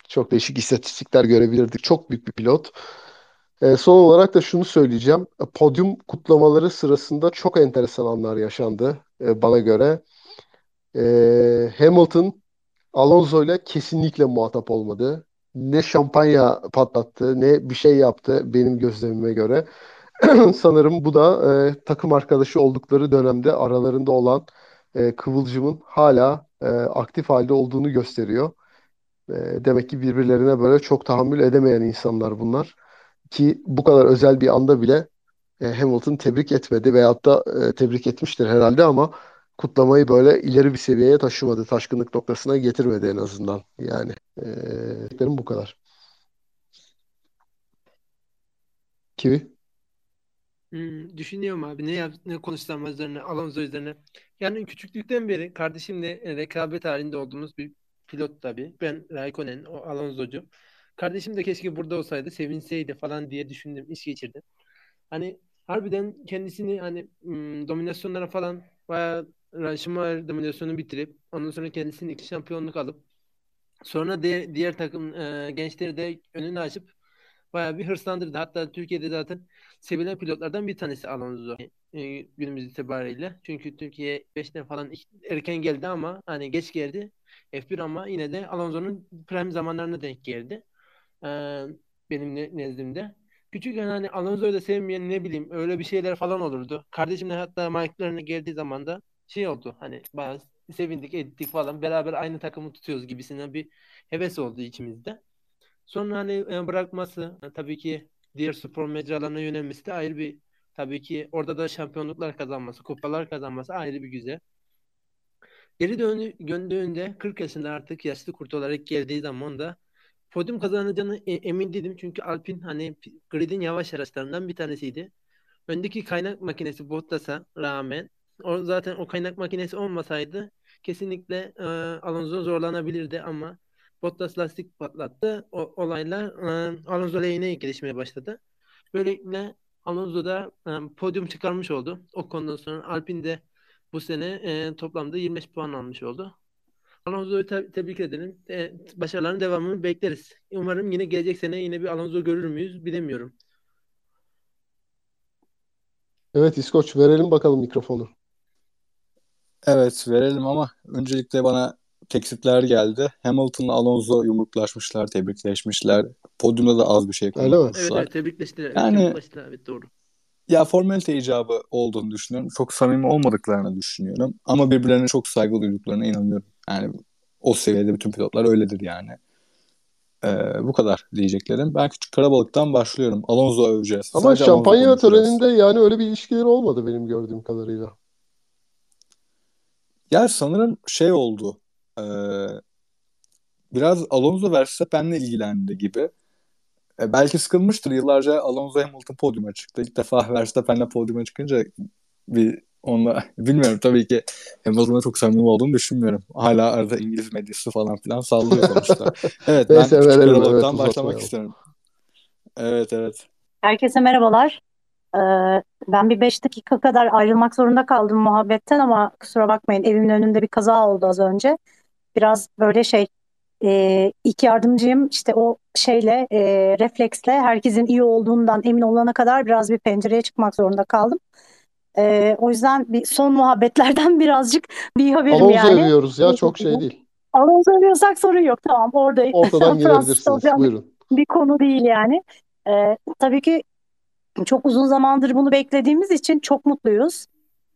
çok değişik istatistikler görebilirdik. Çok büyük bir pilot. E, son olarak da şunu söyleyeceğim. Podyum kutlamaları sırasında çok enteresan anlar yaşandı e, bana göre. E, Hamilton Alonso ile kesinlikle muhatap olmadı. Ne şampanya patlattı ne bir şey yaptı benim gözlemime göre. Sanırım bu da e, takım arkadaşı oldukları dönemde aralarında olan e, kıvılcımın hala e, aktif halde olduğunu gösteriyor. E, demek ki birbirlerine böyle çok tahammül edemeyen insanlar bunlar. Ki bu kadar özel bir anda bile e, Hamilton tebrik etmedi veyahut da e, tebrik etmiştir herhalde ama kutlamayı böyle ileri bir seviyeye taşımadı. Taşkınlık noktasına getirmedi en azından. Yani e, bu kadar. Kivi? Hmm, düşünüyorum abi ne yap ne konuşsam üzerine Alonso üzerine. Yani küçüklükten beri kardeşimle rekabet halinde olduğumuz bir pilot tabii. Ben Raikkonen, o Alonso'cu. Kardeşim de keşke burada olsaydı, sevinseydi falan diye düşündüm, iş geçirdim. Hani harbiden kendisini hani ım, dominasyonlara falan bayağı Schumacher dominasyonu bitirip ondan sonra kendisini iki şampiyonluk alıp sonra de, diğer takım e, gençleri de önünü açıp bayağı bir hırslandırdı. Hatta Türkiye'de zaten sevilen pilotlardan bir tanesi Alonso e, günümüz itibariyle. Çünkü Türkiye 5'ten falan erken geldi ama hani geç geldi. F1 ama yine de Alonso'nun prime zamanlarına denk geldi. Ee, benim nezdimde. Küçükken hani Alonso'yu da sevmeyen ne bileyim öyle bir şeyler falan olurdu. Kardeşimle hatta McLaren'e geldiği zaman da şey oldu hani bazı sevindik ettik falan beraber aynı takımı tutuyoruz gibisinden bir heves oldu içimizde. Sonra hani e, bırakması tabii ki diğer spor mecralarına yönelmesi de ayrı bir tabii ki orada da şampiyonluklar kazanması, kupalar kazanması ayrı bir güzel. Geri döndüğünde 40 yaşında artık yaşlı kurt olarak geldiği zaman da podyum kazanacağını e, emin değilim. Çünkü Alpin hani gridin yavaş araçlarından bir tanesiydi. Öndeki kaynak makinesi Bottas'a rağmen o zaten o kaynak makinesi olmasaydı kesinlikle e, Alonso zorlanabilirdi ama Bottas lastik patlattı. O olaylar e, Alonso lehine gelişmeye başladı. Böylelikle Alonso da e, podyum çıkarmış oldu. O konudan sonra Alpin de bu sene e, toplamda 25 puan almış oldu. Alonso'yu te- tebrik edelim. E, başarıların devamını bekleriz. Umarım yine gelecek sene yine bir Alonso görür müyüz bilemiyorum. Evet İskoç verelim bakalım mikrofonu. Evet verelim ama öncelikle bana teklifler geldi. Hamilton'la Alonso yumruklaşmışlar, tebrikleşmişler. Podyumda da az bir şey konuşmuşlar. Evet, evet tebrikleştiler. Yani. Evet doğru. Ya formalite icabı olduğunu düşünüyorum. Çok samimi olmadıklarını düşünüyorum. Ama birbirlerine çok saygı duyduklarına inanıyorum. Yani o seviyede bütün pilotlar öyledir yani. Ee, bu kadar diyeceklerim. Ben küçük karabalıktan başlıyorum. Alonso öveceğiz. Ama Sadece şampanya töreninde yani öyle bir ilişkileri olmadı benim gördüğüm kadarıyla. Ya sanırım şey oldu. E, biraz Alonso Verstappen'le ilgilendi gibi. E, belki sıkılmıştır. Yıllarca Alonso Hamilton podyuma çıktı. İlk defa Verstappen'le podyuma çıkınca bir onunla bilmiyorum tabii ki Hamilton'la çok samimi olduğunu düşünmüyorum. Hala arada İngiliz medyası falan filan sallıyor sonuçta. evet ben Neyse, küçük verelim, evet, başlamak istiyorum. Evet evet. Herkese merhabalar. Ee, ben bir 5 dakika kadar ayrılmak zorunda kaldım muhabbetten ama kusura bakmayın evimin önünde bir kaza oldu az önce. Biraz böyle şey e, ilk yardımcıyım işte o şeyle e, refleksle herkesin iyi olduğundan emin olana kadar biraz bir pencereye çıkmak zorunda kaldım. E, o yüzden bir son muhabbetlerden birazcık bir haberim Alonso yani. övüyoruz ya çok şey değil. Alonso övüyorsak sorun yok tamam orada. Ortadan girebilirsiniz buyurun. Bir konu değil yani. E, tabii ki çok uzun zamandır bunu beklediğimiz için çok mutluyuz.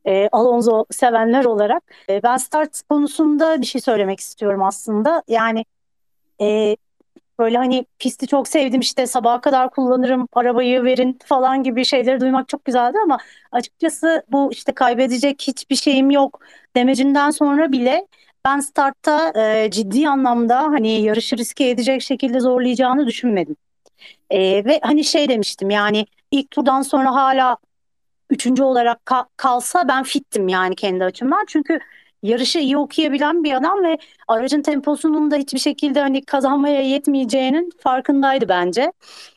E, Alonso sevenler olarak. E, ben start konusunda bir şey söylemek istiyorum aslında. Yani e, böyle hani pisti çok sevdim işte sabaha kadar kullanırım arabayı verin falan gibi şeyleri duymak çok güzeldi ama açıkçası bu işte kaybedecek hiçbir şeyim yok demecinden sonra bile ben startta e, ciddi anlamda hani yarışı riske edecek şekilde zorlayacağını düşünmedim. E, ve hani şey demiştim yani ilk turdan sonra hala üçüncü olarak ka- kalsa ben fittim yani kendi açımdan. Çünkü yarışı iyi okuyabilen bir adam ve aracın temposunun da hiçbir şekilde hani kazanmaya yetmeyeceğinin farkındaydı bence.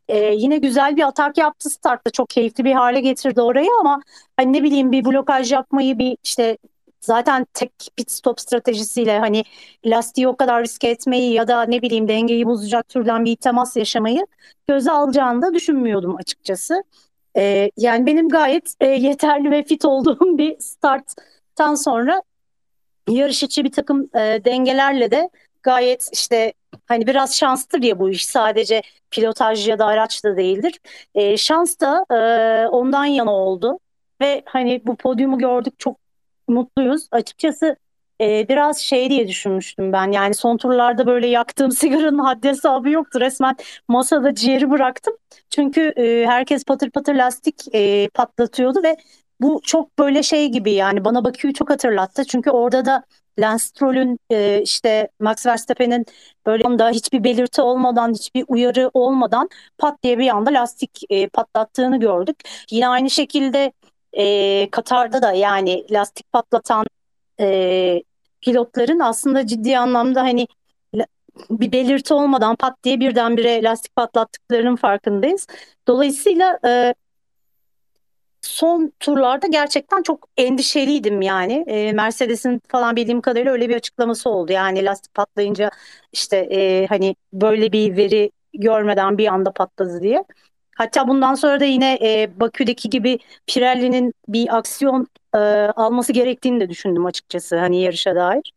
Ee, yine güzel bir atak yaptı startta çok keyifli bir hale getirdi orayı ama hani ne bileyim bir blokaj yapmayı bir işte zaten tek pit stop stratejisiyle hani lastiği o kadar riske etmeyi ya da ne bileyim dengeyi bozacak türden bir temas yaşamayı göze alacağını da düşünmüyordum açıkçası. Ee, yani benim gayet e, yeterli ve fit olduğum bir starttan sonra yarış içi bir takım e, dengelerle de gayet işte hani biraz şanstır ya bu iş sadece pilotaj ya da araç da değildir. E, şans da e, ondan yana oldu ve hani bu podyumu gördük çok mutluyuz. Açıkçası e, biraz şey diye düşünmüştüm ben. Yani son turlarda böyle yaktığım sigaranın haddi hesabı yoktu. Resmen masada ciğeri bıraktım. Çünkü e, herkes patır patır lastik e, patlatıyordu ve bu çok böyle şey gibi yani bana Bakü'yü çok hatırlattı. Çünkü orada da Lance Stroll'ün e, işte Max Verstappen'in böyle anda hiçbir belirti olmadan, hiçbir uyarı olmadan pat diye bir anda lastik e, patlattığını gördük. Yine aynı şekilde e, Katar'da da yani lastik patlatan e, pilotların aslında ciddi anlamda hani bir belirti olmadan pat diye birdenbire lastik patlattıklarının farkındayız. Dolayısıyla e, son turlarda gerçekten çok endişeliydim yani. E, Mercedes'in falan bildiğim kadarıyla öyle bir açıklaması oldu. Yani lastik patlayınca işte e, hani böyle bir veri görmeden bir anda patladı diye. Hatta bundan sonra da yine e, Bakü'deki gibi Pirelli'nin bir aksiyon e, alması gerektiğini de düşündüm açıkçası hani yarışa dair.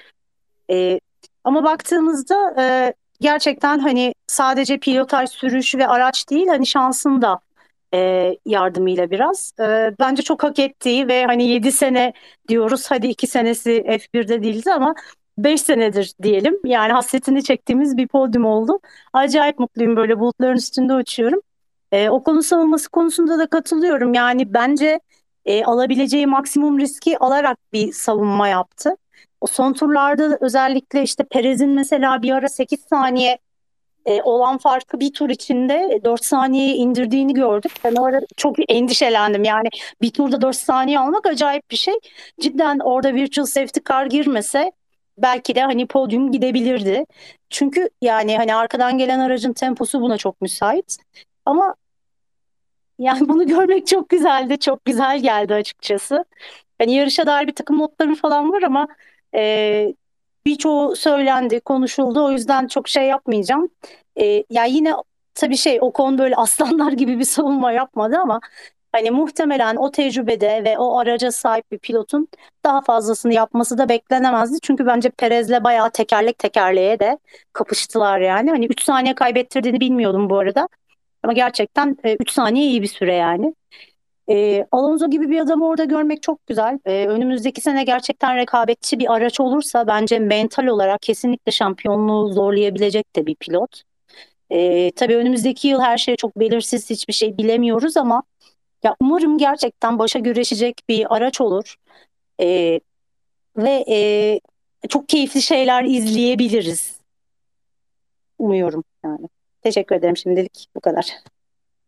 E, ama baktığımızda e, gerçekten hani sadece pilotaj, sürüş ve araç değil hani şansın da e, yardımıyla biraz. E, bence çok hak ettiği ve hani 7 sene diyoruz hadi 2 senesi F1'de değildi ama 5 senedir diyelim. Yani hasretini çektiğimiz bir podyum oldu. Acayip mutluyum böyle bulutların üstünde uçuyorum. E, o konu savunması konusunda da katılıyorum. Yani bence e, alabileceği maksimum riski alarak bir savunma yaptı. O son turlarda özellikle işte Perez'in mesela bir ara 8 saniye e, olan farkı bir tur içinde 4 saniyeye indirdiğini gördük. Ben orada çok endişelendim. Yani bir turda 4 saniye almak acayip bir şey. Cidden orada virtual safety car girmese belki de hani podyum gidebilirdi. Çünkü yani hani arkadan gelen aracın temposu buna çok müsait. Ama yani bunu görmek çok güzeldi. Çok güzel geldi açıkçası. Hani yarışa dair bir takım notları falan var ama e, birçoğu söylendi, konuşuldu. O yüzden çok şey yapmayacağım. E, yani yine tabii şey o konu böyle aslanlar gibi bir savunma yapmadı ama hani muhtemelen o tecrübede ve o araca sahip bir pilotun daha fazlasını yapması da beklenemezdi. Çünkü bence Perez'le bayağı tekerlek tekerleğe de kapıştılar yani. Hani 3 saniye kaybettirdiğini bilmiyordum bu arada. Ama gerçekten 3 e, saniye iyi bir süre yani. E, Alonso gibi bir adamı orada görmek çok güzel. E, önümüzdeki sene gerçekten rekabetçi bir araç olursa bence mental olarak kesinlikle şampiyonluğu zorlayabilecek de bir pilot. E, tabii önümüzdeki yıl her şey çok belirsiz, hiçbir şey bilemiyoruz ama ya umarım gerçekten başa güreşecek bir araç olur. E, ve e, çok keyifli şeyler izleyebiliriz. Umuyorum yani. Teşekkür ederim şimdilik bu kadar.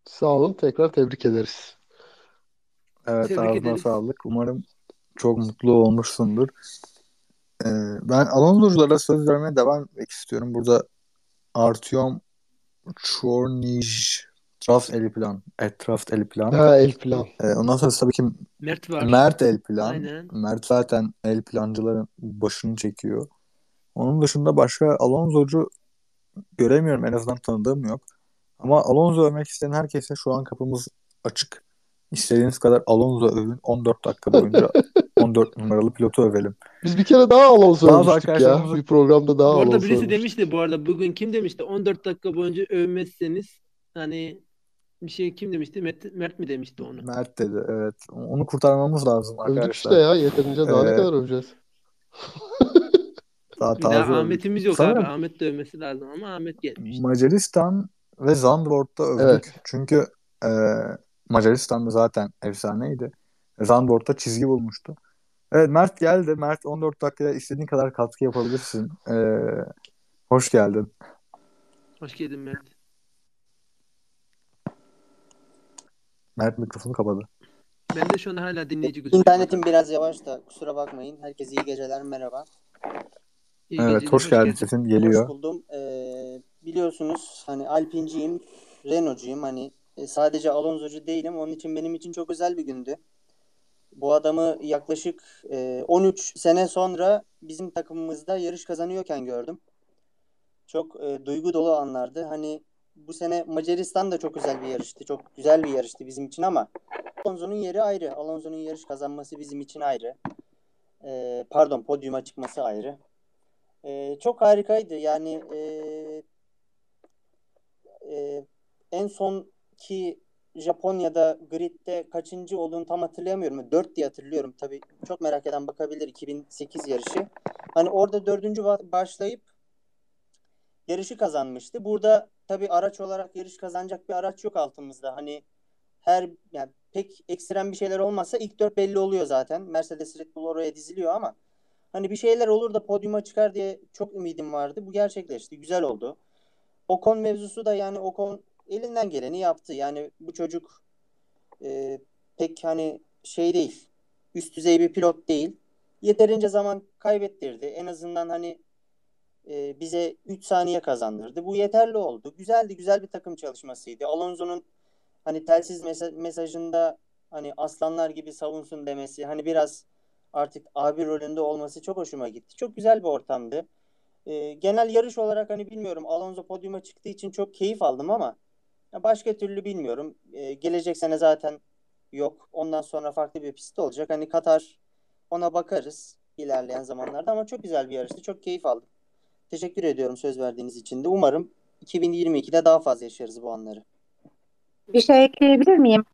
Sağ olun. Tekrar tebrik ederiz. Evet Tebrik ağzına ederiz. sağlık. Umarım çok mutlu olmuşsundur. Ee, ben Alonso'culara söz vermeye devam etmek istiyorum. Burada Artyom Chornij Traf el plan. Etraf el plan. Ha el plan. Ee, ondan sonra tabii ki Mert var. Mert el plan. Aynen. Mert zaten el plancıların başını çekiyor. Onun dışında başka Alonso'cu göremiyorum. En azından tanıdığım yok. Ama Alonso övmek isteyen herkese şu an kapımız açık. İstediğiniz kadar Alonso övün. 14 dakika boyunca 14 numaralı pilotu övelim. Biz bir kere daha Alonso Bazı övmüştük ya. Bir programda daha Alonso Bu arada birisi övmüştük. demişti bu arada bugün kim demişti 14 dakika boyunca övmezseniz hani bir şey kim demişti? Mert, Mert mi demişti onu? Mert dedi evet. Onu kurtarmamız lazım arkadaşlar. Övdük işte ya yeterince daha ee, ne kadar öveceğiz? Daha taze Ahmet'imiz yok Sanırım, abi. Ahmet de övmesi lazım ama Ahmet gelmiş. Macaristan ve Zandvoort'ta övdük. Evet. Çünkü e, Macaristan'da zaten efsaneydi. Zandvoort'ta çizgi bulmuştu. Evet Mert geldi. Mert 14 dakikada istediğin kadar katkı yapabilirsin. Ee, hoş geldin. Hoş geldin Mert. Mert mikrofonu kapadı. Ben de şu an hala dinleyici gözüküyor. İnternetim biraz yavaş da kusura bakmayın. Herkese iyi geceler merhaba. İyi evet geceler, hoş geldin sesin geliyor. Hoş buldum. Ee, biliyorsunuz hani Alpinciyim, Renault'cuyum. Hani e, sadece Alonso'cu değilim. Onun için benim için çok özel bir gündü. Bu adamı yaklaşık e, 13 sene sonra bizim takımımızda yarış kazanıyorken gördüm. Çok e, duygu dolu anlardı. Hani bu sene Macaristan da çok özel bir yarıştı. Çok güzel bir yarıştı bizim için ama Alonso'nun yeri ayrı. Alonso'nun yarış kazanması bizim için ayrı. E, pardon podyuma çıkması ayrı. E, çok harikaydı. Yani e, e, en son ki Japonya'da gridde kaçıncı olduğunu tam hatırlayamıyorum. 4 diye hatırlıyorum. Tabii çok merak eden bakabilir 2008 yarışı. Hani orada dördüncü başlayıp yarışı kazanmıştı. Burada tabii araç olarak yarış kazanacak bir araç yok altımızda. Hani her yani pek ekstrem bir şeyler olmazsa ilk dört belli oluyor zaten. Mercedes Red Bull oraya diziliyor ama hani bir şeyler olur da podyuma çıkar diye çok ümidim vardı. Bu gerçekleşti. Güzel oldu. Ocon mevzusu da yani Ocon elinden geleni yaptı. Yani bu çocuk e, pek hani şey değil. Üst düzey bir pilot değil. Yeterince zaman kaybettirdi. En azından hani e, bize 3 saniye kazandırdı. Bu yeterli oldu. Güzeldi. Güzel bir takım çalışmasıydı. Alonso'nun hani telsiz mesajında hani aslanlar gibi savunsun demesi hani biraz artık abi rolünde olması çok hoşuma gitti. Çok güzel bir ortamdı. E, genel yarış olarak hani bilmiyorum Alonso podyuma çıktığı için çok keyif aldım ama başka türlü bilmiyorum. E, gelecek sene zaten yok. Ondan sonra farklı bir pist olacak. Hani Katar ona bakarız ilerleyen zamanlarda ama çok güzel bir yarıştı. Çok keyif aldım. Teşekkür ediyorum söz verdiğiniz için de. Umarım 2022'de daha fazla yaşarız bu anları. Bir şey ekleyebilir miyim?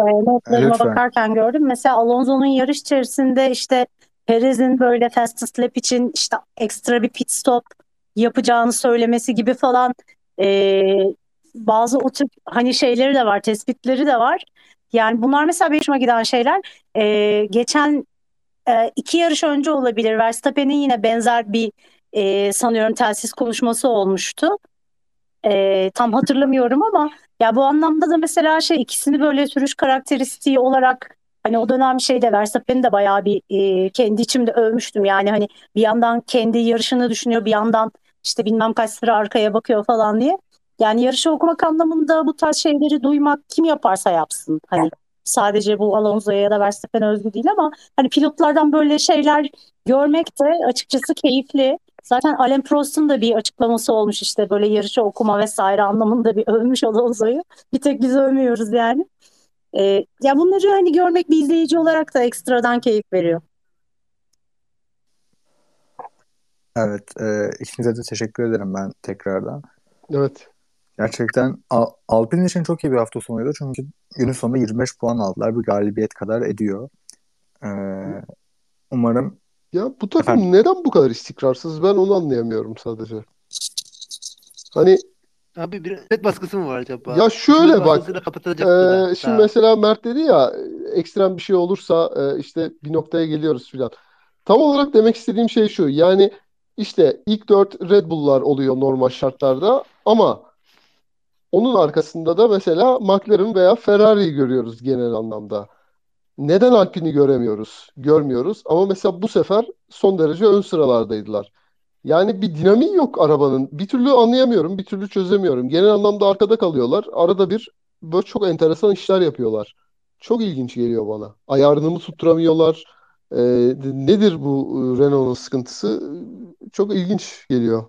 Notlarıma Lütfen. bakarken gördüm. Mesela Alonso'nun yarış içerisinde işte Perez'in böyle fastest lap için işte ekstra bir pit stop yapacağını söylemesi gibi falan e, bazı o tip hani şeyleri de var, tespitleri de var. Yani bunlar mesela benim hoşuma giden şeyler. Ee, geçen e, iki yarış önce olabilir. Verstappen'in yine benzer bir e, sanıyorum telsiz konuşması olmuştu. E, tam hatırlamıyorum ama ya bu anlamda da mesela şey ikisini böyle sürüş karakteristiği olarak hani o dönem şeyde Verstappen'i de bayağı bir e, kendi içimde övmüştüm. Yani hani bir yandan kendi yarışını düşünüyor bir yandan işte bilmem kaç sıra arkaya bakıyor falan diye. Yani yarışı okumak anlamında bu tarz şeyleri duymak kim yaparsa yapsın. Hani sadece bu Alonso'ya ya da Verstappen'e özgü değil ama hani pilotlardan böyle şeyler görmek de açıkçası keyifli. Zaten Alain Prost'un da bir açıklaması olmuş işte böyle yarışı okuma vesaire anlamında bir övmüş Alonso'yu. Bir tek biz övmüyoruz yani. Ee, ya bunları hani görmek bir izleyici olarak da ekstradan keyif veriyor. Evet, e, ikinize de teşekkür ederim ben tekrardan. Evet. Gerçekten Al- Alpine için çok iyi bir hafta sonuydu çünkü günün sonunda 25 puan aldılar. Bir galibiyet kadar ediyor. Ee, umarım Ya bu takım Efendim? neden bu kadar istikrarsız? Ben onu anlayamıyorum sadece. Hani Abi bir set baskısı mı var acaba? Ya şöyle bak. E, şimdi mesela Mert dedi ya ekstrem bir şey olursa e, işte bir noktaya geliyoruz filan. Tam olarak demek istediğim şey şu. Yani işte ilk dört Red Bull'lar oluyor normal şartlarda ama onun arkasında da mesela McLaren veya Ferrari'yi görüyoruz genel anlamda. Neden Alpine'i göremiyoruz? Görmüyoruz. Ama mesela bu sefer son derece ön sıralardaydılar. Yani bir dinamiği yok arabanın. Bir türlü anlayamıyorum, bir türlü çözemiyorum. Genel anlamda arkada kalıyorlar. Arada bir böyle çok enteresan işler yapıyorlar. Çok ilginç geliyor bana. Ayarını mı tutturamıyorlar? Ee, nedir bu Renault'un sıkıntısı? Çok ilginç geliyor.